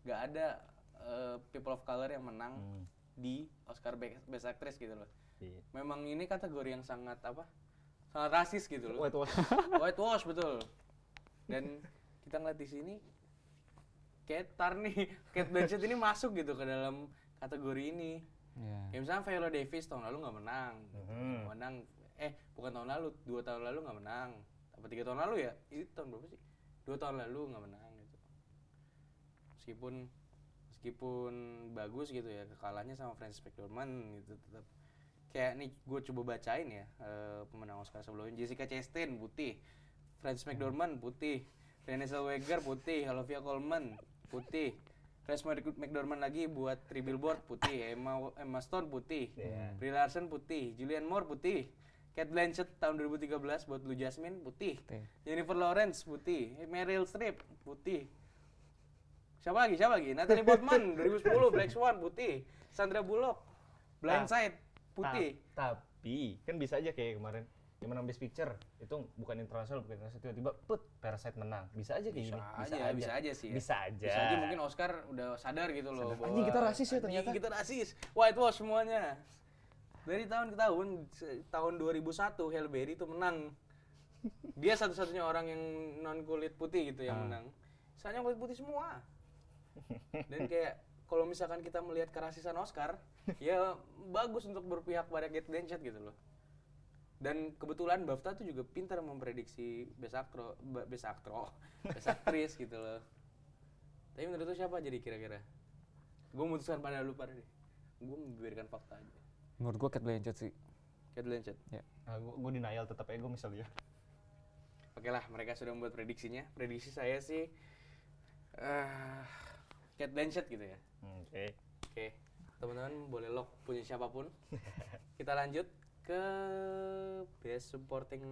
nggak ada eh, people of color yang menang Hmm. di Oscar Be- Best Actress gitu loh Iya. memang ini kategori yang sangat apa sangat rasis gitu loh White wash. whitewash betul dan kita ngeliat di sini kayak tar nih Kate Blanchett ini masuk gitu ke dalam kategori ini. Iya. ya misalnya Viola Davis tahun lalu nggak menang. Hmm. menang eh bukan tahun lalu dua tahun lalu nggak menang. Apa tiga tahun lalu ya? Itu tahun berapa sih? Dua tahun lalu nggak menang gitu. Meskipun meskipun bagus gitu ya kekalahnya sama Francis McDormand gitu tetap kayak nih gue coba bacain ya eh, pemenang Oscar sebelumnya. Jessica Chastain putih. Francis McDormand putih. Renée Zellweger putih. Olivia Colman putih Mc- McDormand lagi buat Three Billboard putih Emma Emma Stone putih Iya. Brie Larson putih, Julianne Moore putih, Kate Blanchett tahun 2013 buat Blue Jasmine putih, Putih. Jennifer Lawrence putih, Meryl Streep putih. Siapa lagi? Siapa lagi? Natalie Portman 2010 Black Swan putih, Sandra Bullock Blindside putih. Ta- tapi kan bisa aja kayak kemarin Dia menang Best Picture itu bukan internasional, bukan internasional tiba-tiba put Parasite menang. Bisa aja kayak Bisa gini. aja, bisa aja sih ya. Bisa aja. Bisa aja mungkin Oscar udah sadar gitu loh. bahwa- Anjing, kita rasis ya Anjing, ternyata. kita rasis. Whitewash semuanya. Dari tahun ke tahun, tahun 2001 Halle Berry itu menang. Dia satu-satunya orang yang non kulit putih gitu yang Ah. menang. Sisanya kulit putih semua. Dan kayak kalau misalkan kita melihat kerasisan Oscar, ya bagus untuk berpihak pada Kate Blanchett gitu loh. Dan kebetulan BAFTA tuh juga pintar memprediksi best best actor, best actress gitu loh. Tapi menurut lu siapa jadi kira-kira? Gue memutuskan pada lu pada deh. Gue membiarkan fakta aja. Menurut gua Kate Blanchett sih. Kate Blanchett. Nah, gua, gua denial tetap ego misalnya. Oke lah, mereka sudah membuat prediksinya. Prediksi saya sih eh Kate Blanchett gitu ya. Oke. Oke, teman-teman boleh lock punya siapa pun. Kita lanjut ke Best Supporting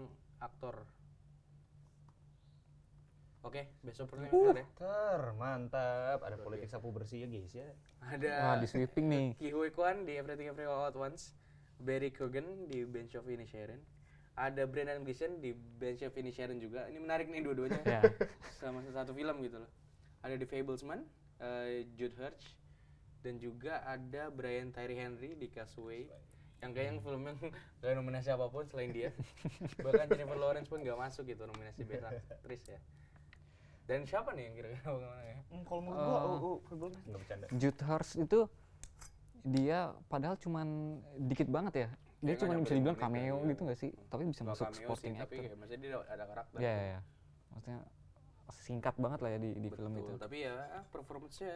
Actor. Oke, Best Supporting Actor ya. Ter, mantap. Ada politik sapu bersih ya guys ya. Ada Wah, di sweeping nih. Ki Hui Kwan di Everything Everywhere All at Once, Barry Cogan di Bench of Inisherin, ada Brendan Gleeson di Bench of Inisherin juga. Ini menarik nih dua-duanya. Ya. Sama satu film gitu loh. Ada The Fablesman, eh, Jude Hirsch, dan juga ada Brian Tyree Henry di Castaway. Yang kayaknya film yang gak nominasi apa pun selain dia. Bahkan Jennifer Lawrence pun gak masuk gitu nominasi Best Actress ya. Dan siapa nih yang kira-kira bagaimana ya? Hmm, kalau menurut gua, oh, oh, belum nggak bercanda. Jude Hirsch itu dia padahal cuman dikit banget ya. Dia Ya, cuma nggak bisa dibilang cameo gitu gak sih? Tapi bisa Nggak masuk supporting sih, tapi actor. ya, maksudnya dia ada karakter. Ya, ya, ya. Maksudnya singkat banget lah ya di, di film Betul, itu. tapi ya performance-nya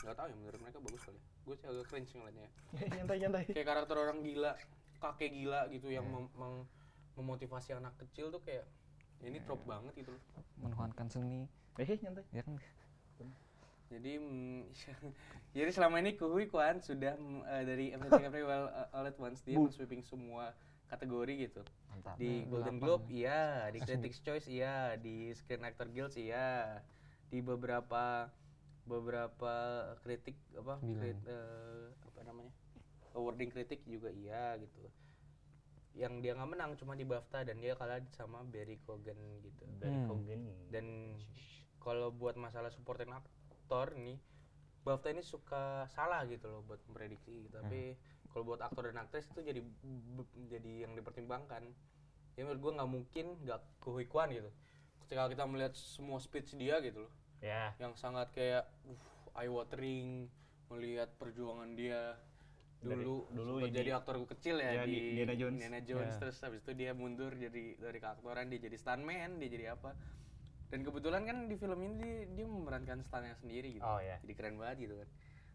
nggak tahu ya menurut mereka bagus kali. Gue sih agak cringe ngeliatnya. nyantai nyantai. Kayak karakter orang gila, kakek gila gitu yang mem- mem- memotivasi anak kecil tuh kayak ya ini trope banget gitu loh. Menuhankan seni, Eh, nyantai. ya kan? Jadi mm, jadi selama ini Kuhui Kwan sudah eh, dari Everything Everywhere uh, All at Once dia sweeping semua kategori gitu. Mantap. Di Hmm, Golden. Globe iya, di Critics Choice iya, di Screen Actor Guild iya, di beberapa beberapa kritik apa Bilang. krit- eh, apa namanya awarding kritik juga iya gitu. Yang dia nggak menang cuma di BAFTA dan dia kalah sama Barry Cogan gitu. Dari Hmm. Kogen. Dan kalau buat masalah supporting aktor nih, BAFTA ini suka salah gitu loh buat memprediksi. gitu. Tapi kalau buat aktor dan aktris itu jadi jadi yang dipertimbangkan. Ya menurut gua nggak mungkin nggak kehuikuan gitu. Ketika kita melihat semua speech dia gitu loh, Ya. yang sangat kayak uh, eye watering melihat perjuangan dia Dari- dulu dulu sempat ini- jadi aktor kecil ya, ya, di di Indiana Jones. Indiana Jones. Ya. terus habis itu dia mundur jadi dari keaktoran dia jadi stuntman dia jadi apa dan kebetulan kan di film ini dia, dia memerankan stuntnya sendiri gitu Oh, ya. jadi keren banget gitu kan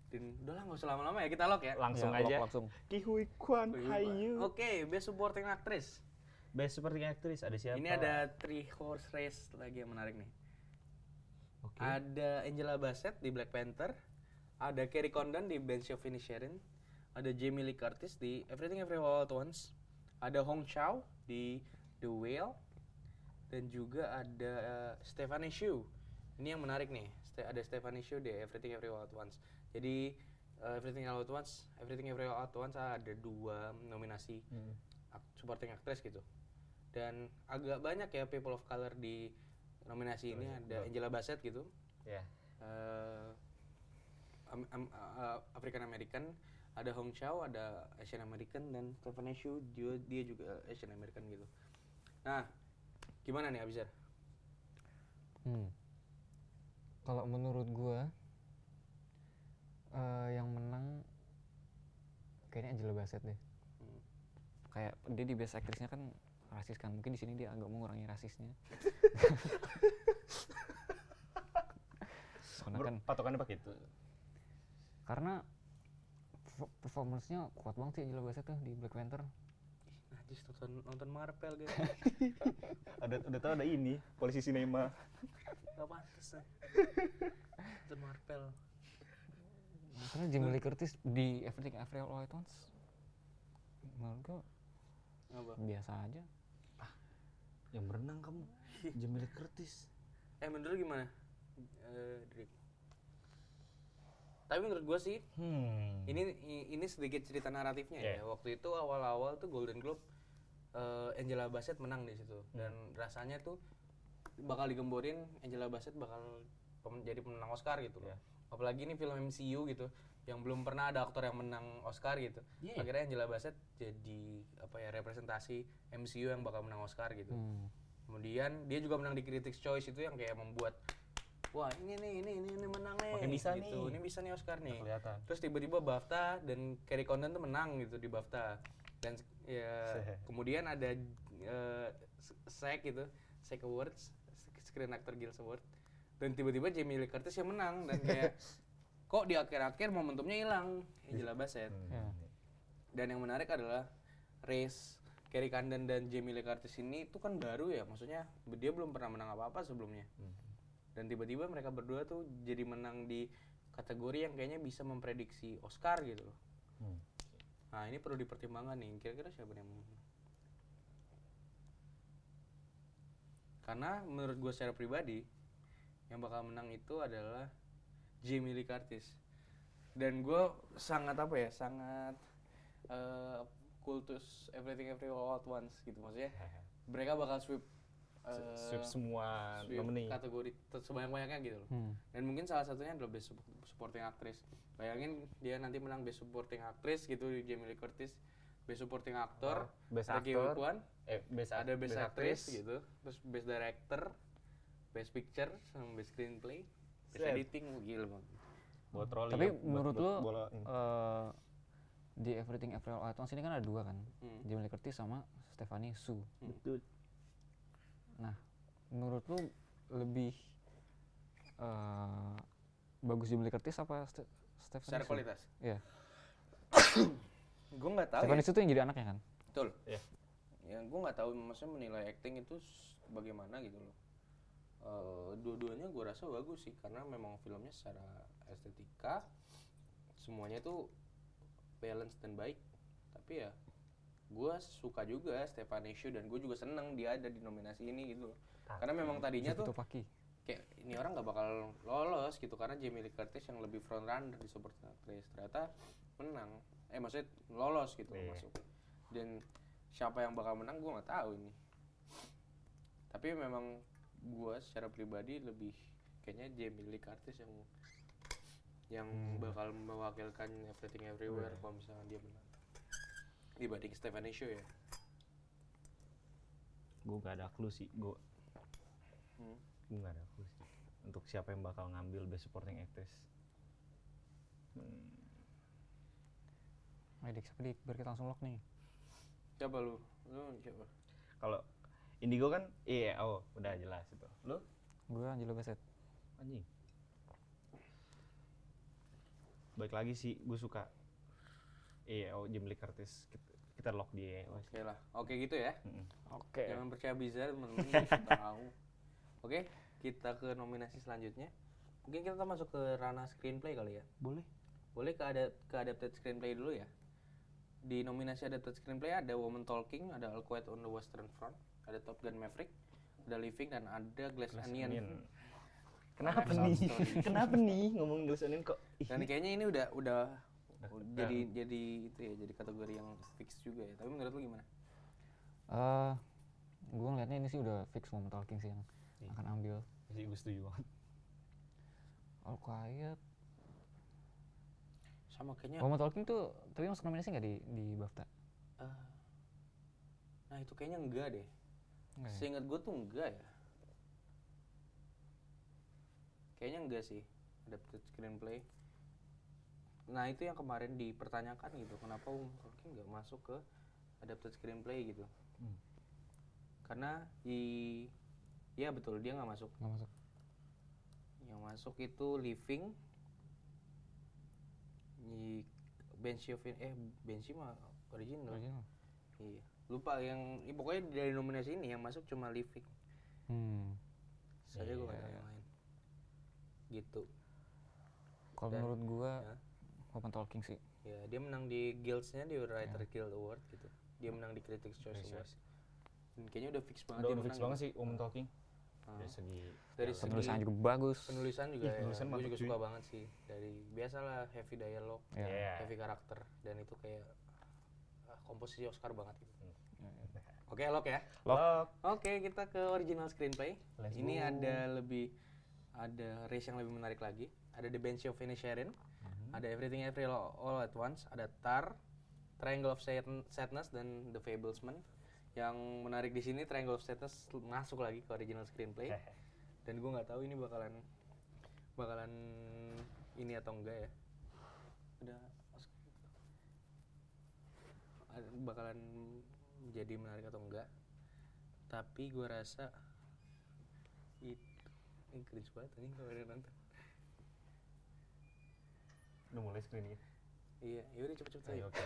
dan udahlah nggak usah lama-lama ya kita lock ya Langsung Ya, aja. lock langsung. Ki Hui Kwan, hayu. oke best supporting actress Best supporting actress ada siapa? ini ada three horse race lagi yang menarik nih Oke. Ada Angela Bassett di Black Panther, ada Kerry Condon di Bench of Inisherin, ada Jamie Lee Curtis di Everything Everywhere All at Once, ada Hong Chow di The Whale, dan juga ada uh, Stephanie Shu. Ini yang menarik nih, Ste- ada Stephanie Shu di Everything Everywhere All at Once. Jadi uh, Everything All at Once, Everything Everywhere All at Once ada dua nominasi Hmm. supporting actress gitu dan agak banyak ya people of color di nominasi ini ada Angela Bassett gitu Ya. eh uh, African American ada Hong Chow ada Asian American dan Stephanie Shu dia, dia juga Asian American gitu nah gimana nih Abizar Hmm. Kalau menurut gua eh, yang menang kayaknya Angela Bassett deh. Hmm. Kayak dia di best actress-nya kan rasis kan. Mungkin di sini dia agak mengurangi rasisnya. Karena kan Patokannya pakai itu. karena perf- performance-nya kuat banget sih Angela Bassett tuh di Black Panther. Najis nonton nonton Marvel guys Ada udah tahu ada ini, polisi sinema. gak pantas ya. nonton Marvel Karena Jamie Lee Curtis di Everything Everywhere All at Once menurut gua apa biasa aja. Yang berenang kamu. Jamie Lee Curtis. eh menurut gimana eh Drik? tapi menurut gua sih Hmm. ini ini sedikit cerita naratifnya ya Yeah. waktu itu awal-awal tuh Golden Globe eh, Angela Bassett menang di situ dan rasanya tuh bakal digemborin Angela Bassett bakal pem- jadi pemenang Oscar gitu loh. Apalagi ini film MCU gitu yang belum pernah ada aktor yang menang Oscar gitu. Iya. Akhirnya Angela Bassett jadi apa ya representasi MCU yang bakal menang Oscar gitu. Hmm. Kemudian dia juga menang di Critics' Choice itu yang kayak membuat wah ini nih ini ini, ini menang nih Makin bisa gitu. nih. Ini bisa nih Oscar nih. kelihatan Terus tiba-tiba BAFTA dan Carrie Condon tuh menang gitu di BAFTA. Dan ya kemudian ada eh, S- SAG gitu, SAG Awards, Screen Actor Guild Award. Dan tiba-tiba Jamie Lee Curtis yang menang dan kayak kok di akhir-akhir momentumnya hilang Angela Bassett. Ya. Dan yang menarik adalah race Carrie Condon dan Jamie Lee Curtis ini itu kan baru ya, maksudnya dia belum pernah menang apa-apa sebelumnya. Dan tiba-tiba mereka berdua tuh jadi menang di kategori yang kayaknya bisa memprediksi Oscar gitu loh. Hmm. Nah ini perlu dipertimbangkan nih, kira-kira siapa nih yang menang? Karena menurut gue secara pribadi, yang bakal menang itu adalah Jamie Lee Curtis. Dan gue sangat apa ya, sangat eh, kultus Everything Everywhere All at Once gitu maksudnya. Mereka bakal sweep eh, sweep semua sweep nominee kategori sebanyak-banyaknya gitu loh. Hmm. Dan mungkin salah satunya adalah Best Sup- Supporting Actress. Bayangin dia nanti menang Best Supporting Actress gitu di Jamie Lee Curtis. Best Supporting Actor, Best Actor, Kwan, eh best ada Best, Actress, Actress. gitu. Terus Best Director, Best Picture, sama Best Screenplay, Editing, gila banget. buat troli Tapi ya, menurut buat lu bola ini. eh, di Everything Everywhere All at Once ini kan ada dua kan, Hmm. Jamie Lee Curtis sama Stephanie Su. betul Nah, menurut lu lebih eh, bagus Jamie Lee Curtis apa Ste Stephanie Secara Su? kualitas. Iya. Gue nggak tahu ya. Stephanie Su tuh yang jadi anaknya kan? Betul. Iya. Ya, gue nggak tahu maksudnya menilai acting itu bagaimana gitu loh. Eh, dua-duanya gue rasa bagus sih karena memang filmnya secara estetika semuanya tuh balance dan baik. Tapi ya gue suka juga Stephanie Shu dan gue juga seneng dia ada di nominasi ini gitu loh. Karena memang tadinya tuh Paki. kayak ini orang nggak bakal lolos gitu karena Jamie Lee Curtis yang lebih front runner di supporting actress ternyata menang eh maksudnya lolos gitu Iya. masuk dan siapa yang bakal menang gue nggak tahu ini tapi memang gue secara pribadi lebih kayaknya Jamie Lee Curtis yang yang bakal mewakilkan Everything Everywhere kalau misalnya dia menang. Dibanding Stephanie Shu ya. Gue gak ada clue sih gue Hmm. gue gak ada clue sih untuk siapa yang bakal ngambil best supporting actress. Hmm, Ayo dik, siapa dik? Biar kita langsung lock nih. siapa lu? Lu siapa? Kalau Indigo kan iya oh udah jelas itu lu Gue Angelo Bassett. anjing baik lagi sih gue suka iya oh Jamie Lee Curtis kita, kita lock dia oke lah oke gitu ya Mm-mm. Oke. Jangan percaya bisa teman-teman tahu. Oke, kita ke nominasi selanjutnya. Mungkin kita masuk ke ranah screenplay kali ya. Boleh. Boleh ke ada ke adapted screenplay dulu ya. Di nominasi adapted screenplay ada Woman Talking, ada All Quiet on the Western Front, ada Top Gun Maverick, ada Living dan ada Glass, Glass Onion. Onion. Kenapa nih? Kenapa nih ngomong Glass Onion kok? Dan kayaknya ini udah udah Udah jadi jadi itu ya, jadi kategori yang fix juga ya. Tapi menurut lu gimana? Eh, gue ngeliatnya ini sih udah fix Moment Talking sih yang Iya. akan ambil. sih gue setuju banget. All Quiet. Sama kayaknya Moment Talking tuh tapi masuk nominasi nggak di di BAFTA? ah, Nah, itu kayaknya enggak deh. Nggak ya? Seingat gue tuh enggak ya. Kayaknya enggak sih adapted screenplay. Nah itu yang kemarin dipertanyakan gitu, kenapa Woman Talking nggak masuk ke adapted screenplay gitu? Hmm. Karena di, ya betul dia nggak masuk. Nggak masuk. Yang masuk itu Living, di Banshee of eh Banshee mah original. Original. Iya. Lupa yang, ya pokoknya dari nominasi ini yang masuk cuma Living. Hmm. Saja gue nggak Iya. tahu yang lain. Gitu. Kalau menurut gua ya. Moment Talking sih. Ya, dia menang di Guilds-nya di Writer Guild Award gitu. Dia menang di Critics' Choice Critics' Award. Dan kayaknya udah fix banget Udah dia udah fix menang banget gitu. sih Woman Talking. Ah. Dari segi Dari segi- Penulisannya juga bagus. Penulisan juga Ih, ya. penulisan gue juga cuy. suka banget sih. Dari biasalah heavy dialogue, Ya. Iya. heavy karakter dan itu kayak komposisi Oscar banget gitu. Ya, ya. Oke, lock ya. Lock. Oke, kita ke original screenplay. Let's Ini go. ada lebih ada race yang lebih menarik lagi. Ada The Banshee of Inisherin, Mhm. ada Everything Everywhere All, All at Once, ada Tar, Triangle of Sad- Sadness dan The Fablesman. Yang menarik di sini Triangle of Sadness masuk lagi ke original screenplay. Dan gue nggak tahu ini bakalan bakalan ini atau enggak ya. Ada- bakalan jadi menarik atau enggak tapi gue rasa itu ini cringe banget ini kalau yang nonton Udah mulai screening. iya yaudah cepet-cepet aja oke.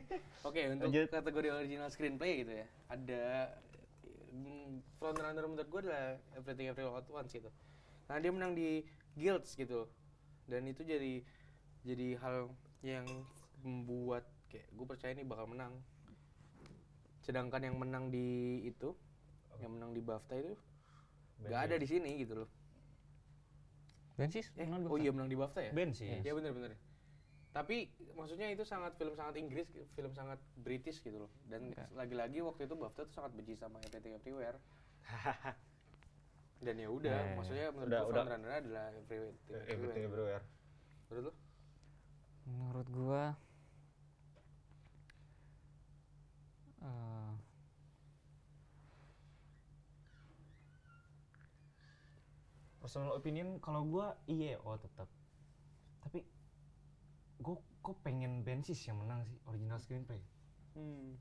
oke untuk Lanjut. kategori original screenplay gitu ya ada mm, frontrunner menurut gue adalah Everything Everywhere All at Once gitu karena dia menang di Guilds gitu dan itu jadi jadi hal yang membuat kayak gue percaya ini bakal menang sedangkan yang menang di itu yang menang di BAFTA itu nggak ada di sini gitu loh Bensis? eh, menang oh iya menang di BAFTA ya Ben sih. Ya bener-bener. Tapi maksudnya itu sangat film sangat Inggris, film sangat British gitu loh. Dan Oke. lagi-lagi waktu itu BAFTA tuh sangat benci sama Everything Everywhere. Dan ya udah, ya. maksudnya menurut Udah- gue udah. frontrunner adalah Everything Everything Everywhere. everywhere. Menurut lo? Menurut gua Personal opinion kalau gua iya oh tetap. Tapi gua kok pengen Bensis yang menang sih original screenplay. Hmm.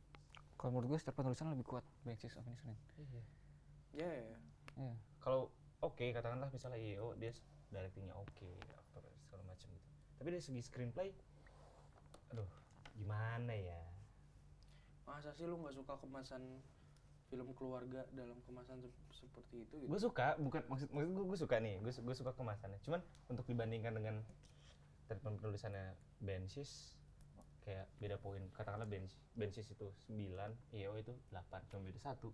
kalau menurut gua secara penulisan lebih kuat Bensis of Inisherin. Ya, ya, ya. Iya. Kalau oke katakanlah misalnya IEO dia s- directingnya oke, aktor segala macam gitu. Tapi dari segi screenplay aduh gimana ya? Masa sih lu nggak suka kemasan film keluarga dalam kemasan se- seperti itu gitu? Gue suka, bukan maksud maksud gue gue suka nih, gue gue suka kemasannya. Cuman untuk dibandingkan dengan treatment penulisannya Bensis kayak beda poin. Katakanlah Bensis, Bensis itu 9, IEO itu 8, cuma beda satu.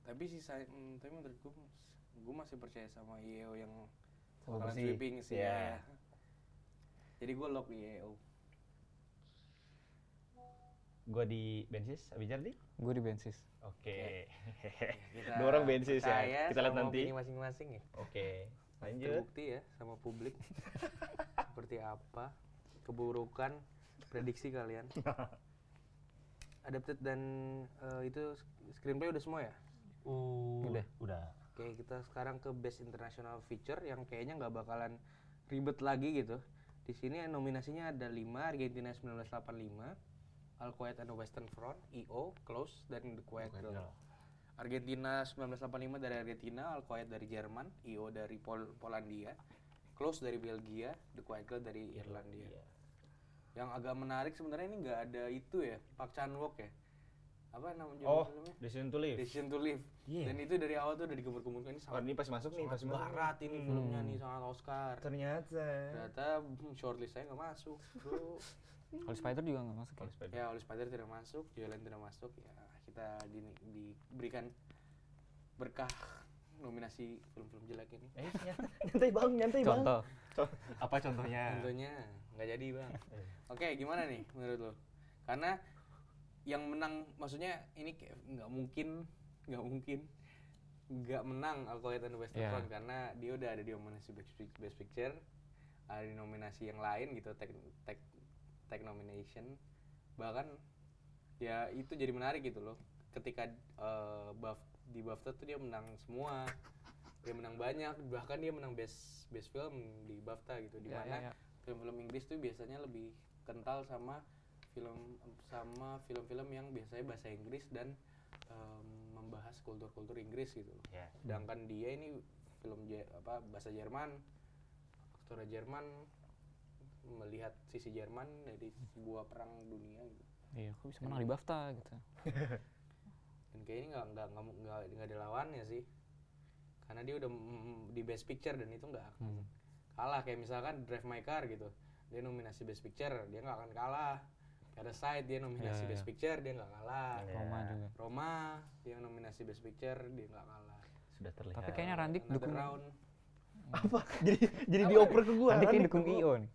Tapi sisa, hmm, tapi menurut gue, gue masih percaya sama IEO yang Sama bakalan sweeping sih Iya. ya. Jadi gue lock IEO. Gue di Bensis, Abijar di? Gue di Bensis. Oke. Kita Dua orang Bensis ya. Kita lihat nanti. masing-masing ya. Oke. Lanjut. Terbukti ya sama publik. Seperti apa keburukan prediksi kalian. Adapted dan eh, itu screenplay udah semua ya? Udah. Udah. Oke, kita sekarang ke Best International Feature yang kayaknya nggak bakalan ribet lagi gitu. Di sini nominasinya ada 5, Argentina 1985, All Quiet on the Western Front, EO, Close, dan The Quiet Girl. Argentina 1985 dari Argentina, All Quiet dari Jerman, EO dari Pol Polandia, Close dari Belgia, The Quiet Girl dari Irlandia. Iya. Yang agak menarik sebenarnya ini nggak ada itu ya, Park Chan Wook ya. Apa nama judul Oh, filmnya? Decision to Live. Decision to Live. Iya. Dan itu dari awal tuh udah digembar-gemburkan ini Oh, sangat ini pas masuk nih, pas barat ini Hmm. filmnya nih sangat Oscar. Ternyata. Ternyata hmm, shortlist saya nggak masuk, bro. Kalau Spider juga nggak masuk ya. Kalau Spider- ya, Oli Spider tidak masuk, Joyland tidak masuk. Ya, kita di- diberikan berkah nominasi film-film jelek ini. Eh, nyant- nyantai bang, nyantai bang. Contoh. Apa contohnya? Tentunya nggak jadi bang. Eh. Oke, gimana nih menurut lo? Karena yang menang, maksudnya ini kayak nggak mungkin, nggak mungkin nggak menang Quiet on the Western Iya. Front karena dia udah ada di nominasi Best, Pic- Best Picture, ada di nominasi yang lain gitu, tag, tag nomination, bahkan ya itu jadi menarik gitu loh. Ketika eh, Baf- di BAFTA tuh dia menang semua, dia menang banyak, bahkan dia menang Best Best Film di BAFTA gitu, di Ya, mana ya, ya. film-film Inggris tuh biasanya lebih kental sama film sama film-film yang biasanya bahasa Inggris dan em, membahas kultur-kultur Inggris gitu loh. Ya. Sedangkan dia ini film Je- apa bahasa Jerman, aktornya Jerman melihat sisi Jerman dari sebuah perang dunia gitu. Iya, kok bisa menang di BAFTA gitu. Dan kayaknya nggak nggak nggak nggak nggak ada lawannya sih. Karena dia udah mm, di Best Picture dan itu nggak akan Hmm. kalah kayak misalkan Drive My Car gitu dia nominasi Best Picture dia nggak akan kalah Parasite dia nominasi Iya, iya. Best Picture dia nggak kalah Iya. Roma juga. Roma dia nominasi Best Picture dia nggak kalah Sudah terlihat. Tapi kayaknya Randik dukung round apa? Jadi jadi Apa dioper ke gua. Nanti kayak Randik dukung. IO nih.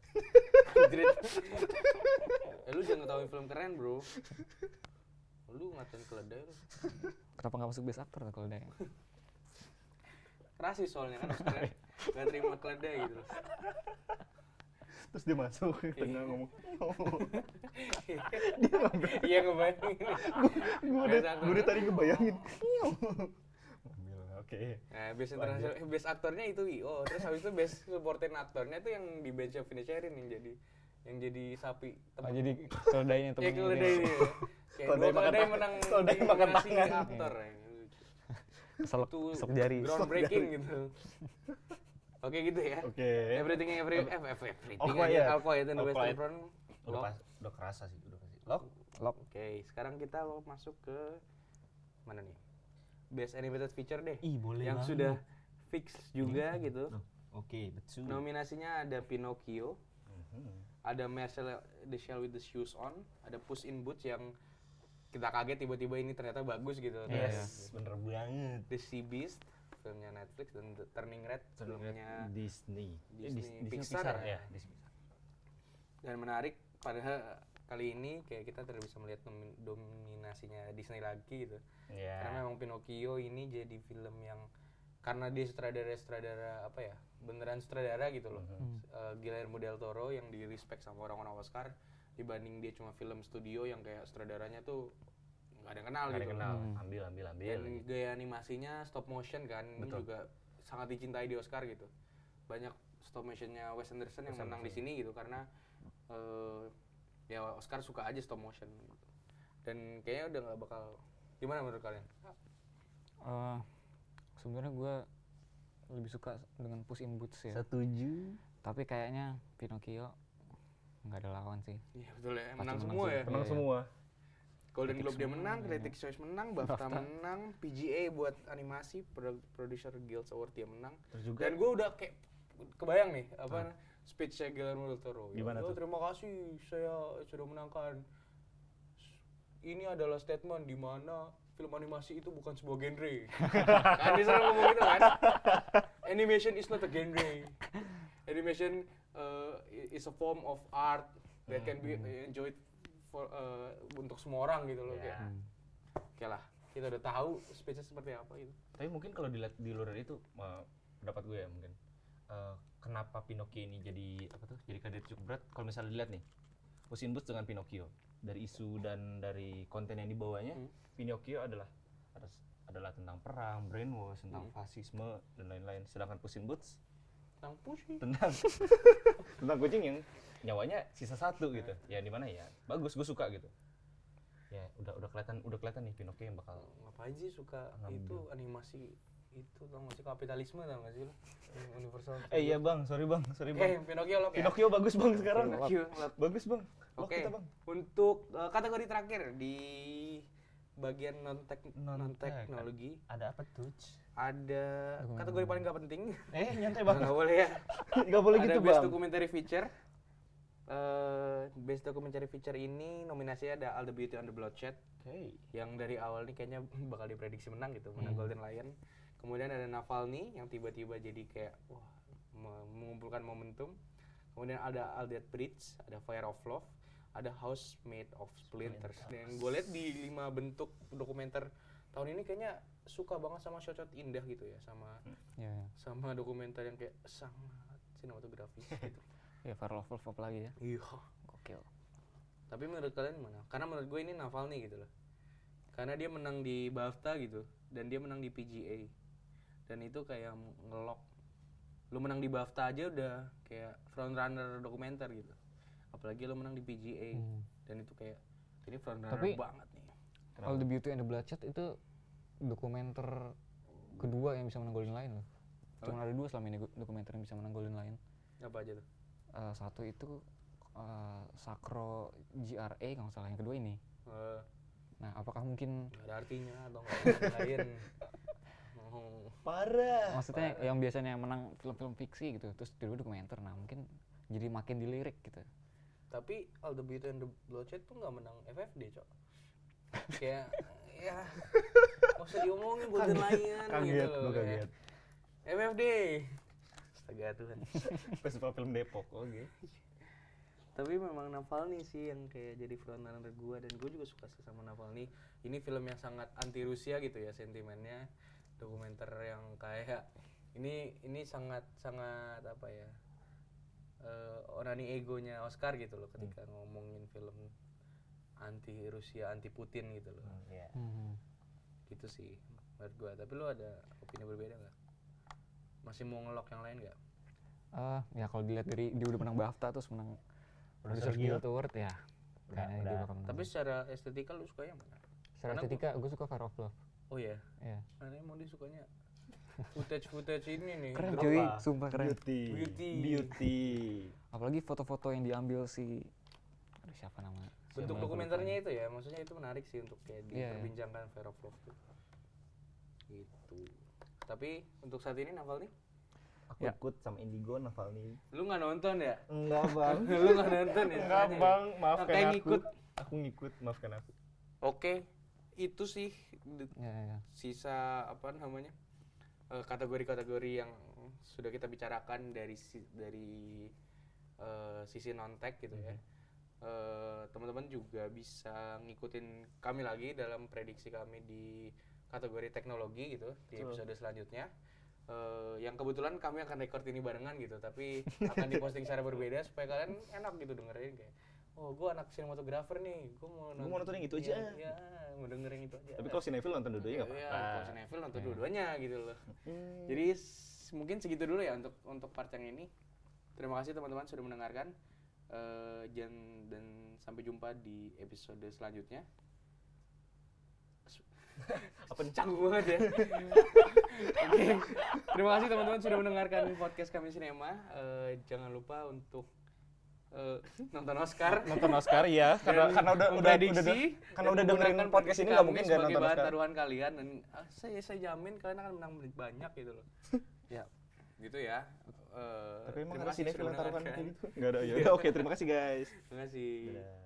Eh, lu jangan ngetawain film keren bro lu ngatain keledai lu Kenapa nggak masuk best actor tuh kalau dia? rasis soalnya kan Oscar nggak terima keledai gitu. Terus dia masuk ke tengah ngomong. iya ngebayangin Gue udah, gue tadi ngebayangin. Oke. Nah, best international, eh, best aktornya itu IO, terus habis itu best supporting aktornya itu yang di bench of Finisherin yang jadi yang jadi sapi. Oh, jadi keledainya ya temennya keledai ini. Kayak Keledai makan tangan. menang Keledai di makan tangan. aktor. ya. Itu keselak jari. groundbreaking gitu. Oke gitu ya. Oke. Everything every eh, eh, everything. All quiet in the All Western. Front. Udah, pas, udah kerasa sih, udah pasti. Lock. Lock. Oke, sekarang kita mau masuk ke mana nih? Best animated feature deh. Ih, boleh yang banget. sudah fix juga gitu. Loh, Oke, betul. Nominasinya ada Pinocchio, Mhm. ada Marcel the Shell with the Shoes On, ada Puss in Boots yang kita kaget tiba-tiba ini ternyata bagus gitu. Iya, Terus Yes, bener banget. The Sea Beast, filmnya Netflix dan The Turning Red, filmnya Disney. Eh, Disney Dis- Pixar ya? ya. Disney Pixar. dan menarik padahal kali ini kayak kita tidak bisa melihat dominasinya Disney lagi gitu. Iya. Karena memang Pinocchio ini jadi film yang karena dia sutradara-sutradara apa ya beneran sutradara gitu loh. Mhm. Eh, Guillermo del Toro yang di respect sama orang-orang Oscar dibanding dia cuma film studio yang kayak sutradaranya tuh nggak ada yang kenal ada gitu. yang kenal. Hmm. Ambil, ambil, ambil. Dan gaya animasinya stop motion kan ini Betul. juga sangat dicintai di Oscar gitu. Banyak stop motionnya Wes Anderson yang Wes menang di sini gitu karena eh, ya Oscar suka aja stop motion gitu. Dan kayaknya udah nggak bakal gimana menurut kalian? Eh, sebenarnya gue lebih suka dengan Puss in Boots ya. Setuju. Tapi kayaknya Pinocchio nggak ada lawan sih. Iya betul ya, Pasti menang menang semua ya. Menang Iya. semua. Golden Globe dia menang. Critics Choice menang, BAFTA menang, PGA buat animasi, Pro- Producer Guild Award dia menang. Terus juga Dan gue udah kayak kebayang nih apa speechnya Guillermo del Toro. Ya Gimana Allah, tuh? Terima kasih saya sudah menangkan. Ini adalah statement di mana film animasi itu bukan sebuah genre. kan dia selalu ngomong gitu kan. Animation is not a genre. Animation uh, is a form of art that can be enjoyed for uh, untuk semua orang gitu loh Ya. kayak. Oke lah, kita udah tahu speechnya seperti apa gitu. Tapi mungkin kalau dilihat di luar itu eh, pendapat gue ya mungkin eh, kenapa Pinocchio ini jadi apa tuh jadi kandidat cukup berat kalau misalnya dilihat nih Puss in Boots dengan Pinocchio dari isu dan dari konten yang dibawanya Hmm. Pinocchio adalah ada- adalah tentang perang, brainwash, tentang Hmm. fasisme dan lain-lain sedangkan Puss in Boots Tang pusing. tentang tentang kucing yang nyawanya sisa satu gitu ya di mana ya bagus gue suka gitu ya udah udah kelihatan udah kelihatan nih Pinocchio yang bakal ngapain sih suka Ngambil. itu animasi itu tau gak sih kapitalisme tau gak sih lo universal. Eh iya bang. Sorry bang. Sorry eh bang. Pinocchio lock ya Pinocchio bagus bang sekarang. Pinocchio bagus bang. Oke kita bang. untuk eh, kategori terakhir di bagian non tek non teknologi. Ada apa tuh ada Dokumen- kategori paling gak penting. Eh nyantai nggak boleh ya. Nggak boleh ada gitu best bang. Documentary feature. Eh, best documentary feature ini nominasinya ada All the Beauty and the Bloodshed. Oke. Yang dari awal nih kayaknya bakal diprediksi menang gitu menang Hmm. Golden Lion kemudian ada Navalny yang tiba-tiba jadi kayak wah me- mengumpulkan momentum. Kemudian ada That Bridge ada Fire of Love ada House Made of Splinters. Dan gue lihat di lima bentuk dokumenter tahun ini kayaknya suka banget sama shot-shot indah gitu ya sama Ya, ya. sama dokumenter yang kayak sangat sinematografis gitu. Ya Fire of Love apalagi ya. iya. Gokil. tapi menurut kalian mana karena menurut gue ini Navalny gitu loh. Karena dia menang di BAFTA gitu dan dia menang di PGA dan itu kayak ngelok lu menang di BAFTA aja udah kayak front runner dokumenter gitu apalagi lu menang di PGA Hmm. dan itu kayak ini front runner Tapi- banget nih All the Beauty and the Bloodshed itu dokumenter kedua yang bisa menang Golden Lion loh. Cuma ada dua selama ini dokumenter yang bisa menang Golden Lion. apa aja tuh Eh, satu itu eh, Sakro GRA kalau salah yang kedua ini. Eh, Nah, apakah mungkin nggak ada artinya atau nggak lain Oh, parah. Maksudnya yang biasanya menang film-film fiksi gitu, terus kedua dokumenter. Nah, mungkin jadi makin dilirik gitu. tapi All the Beauty and the Bloodshed tuh nggak menang FFD cok. Kayak ya nggak usah diomongin Lion kaget gitu gue loh kayak, kaget. FFD astaga Tuhan. Festival film Depok oke. Tapi memang Navalny sih yang kayak jadi frontrunner gue dan gue juga suka sih sama Navalny. Ini film yang sangat anti Rusia gitu ya sentimennya dokumenter yang kayak ini ini sangat sangat apa ya eh onani egonya Oscar gitu loh ketika ngomongin film anti Rusia anti Putin gitu loh Iya. Hmm. gitu sih menurut gue tapi lu ada opini berbeda nggak masih mau ngelok yang lain nggak Eh, ya kalau dilihat dari dia udah menang BAFTA terus menang Producer Guild. Award ya. Udah- kayaknya dia udah. bakal menang. tapi secara estetika lu suka yang mana secara karena gua- estetika gue suka Fire of Love. Oh ya Iya. karena emang dia sukanya footage footage ini nih Keren drama. cuy, sumpah keren. Beauty. Beauty. Beauty. Apalagi foto-foto yang diambil si aduh siapa nama? bentuk Siapa dokumenternya itu ya maksudnya itu menarik sih untuk kayak Iya, iya. diperbincangkan of Love tuh gitu tapi untuk saat ini Navalny Aku Ya. ikut sama Indigo Navalny. lu nggak nonton ya Enggak, Bang. lu nggak nonton ya Enggak? Bang. Maafkan aku. ngikut. Aku ngikut, maafkan aku. oke itu sih Ya, ya, ya. sisa apa namanya eh, kategori-kategori yang sudah kita bicarakan dari si- dari eh, sisi non tech gitu ya Eh, teman-teman juga bisa ngikutin kami lagi dalam prediksi kami di kategori teknologi gitu di Betul. episode selanjutnya Eh, yang kebetulan kami akan record ini barengan gitu tapi akan diposting secara berbeda supaya kalian enak gitu dengerin kayak oh gue anak sinematografer nih gue mau Gua mau nonton yang itu aja. ya mau dengerin itu aja Tapi kalau Cinefil nonton dua-duanya enggak Iya, apa-apa. kalau Cinefil nonton dua-duanya gitu loh. Hmm. Jadi mungkin segitu dulu ya untuk untuk part yang ini. Terima kasih teman-teman sudah mendengarkan. Eh dan dan sampai jumpa di episode selanjutnya. apa? Canggung banget ya. Oke. Terima kasih teman-teman sudah mendengarkan podcast kami Sinema. Eh, jangan lupa untuk eh, nonton Oscar. nonton Oscar ya karena Dan karena udah udah udah karena dan udah dengerin podcast ini nggak mungkin nggak nonton Oscar. taruhan kalian dan ah, saya saya jamin kalian akan menang banyak gitu loh. Ya gitu ya. Eh, tapi emang sudah yang taruhan kayak gitu? Nggak ada ya. Oke terima kasih guys. Terima kasih. Dadah.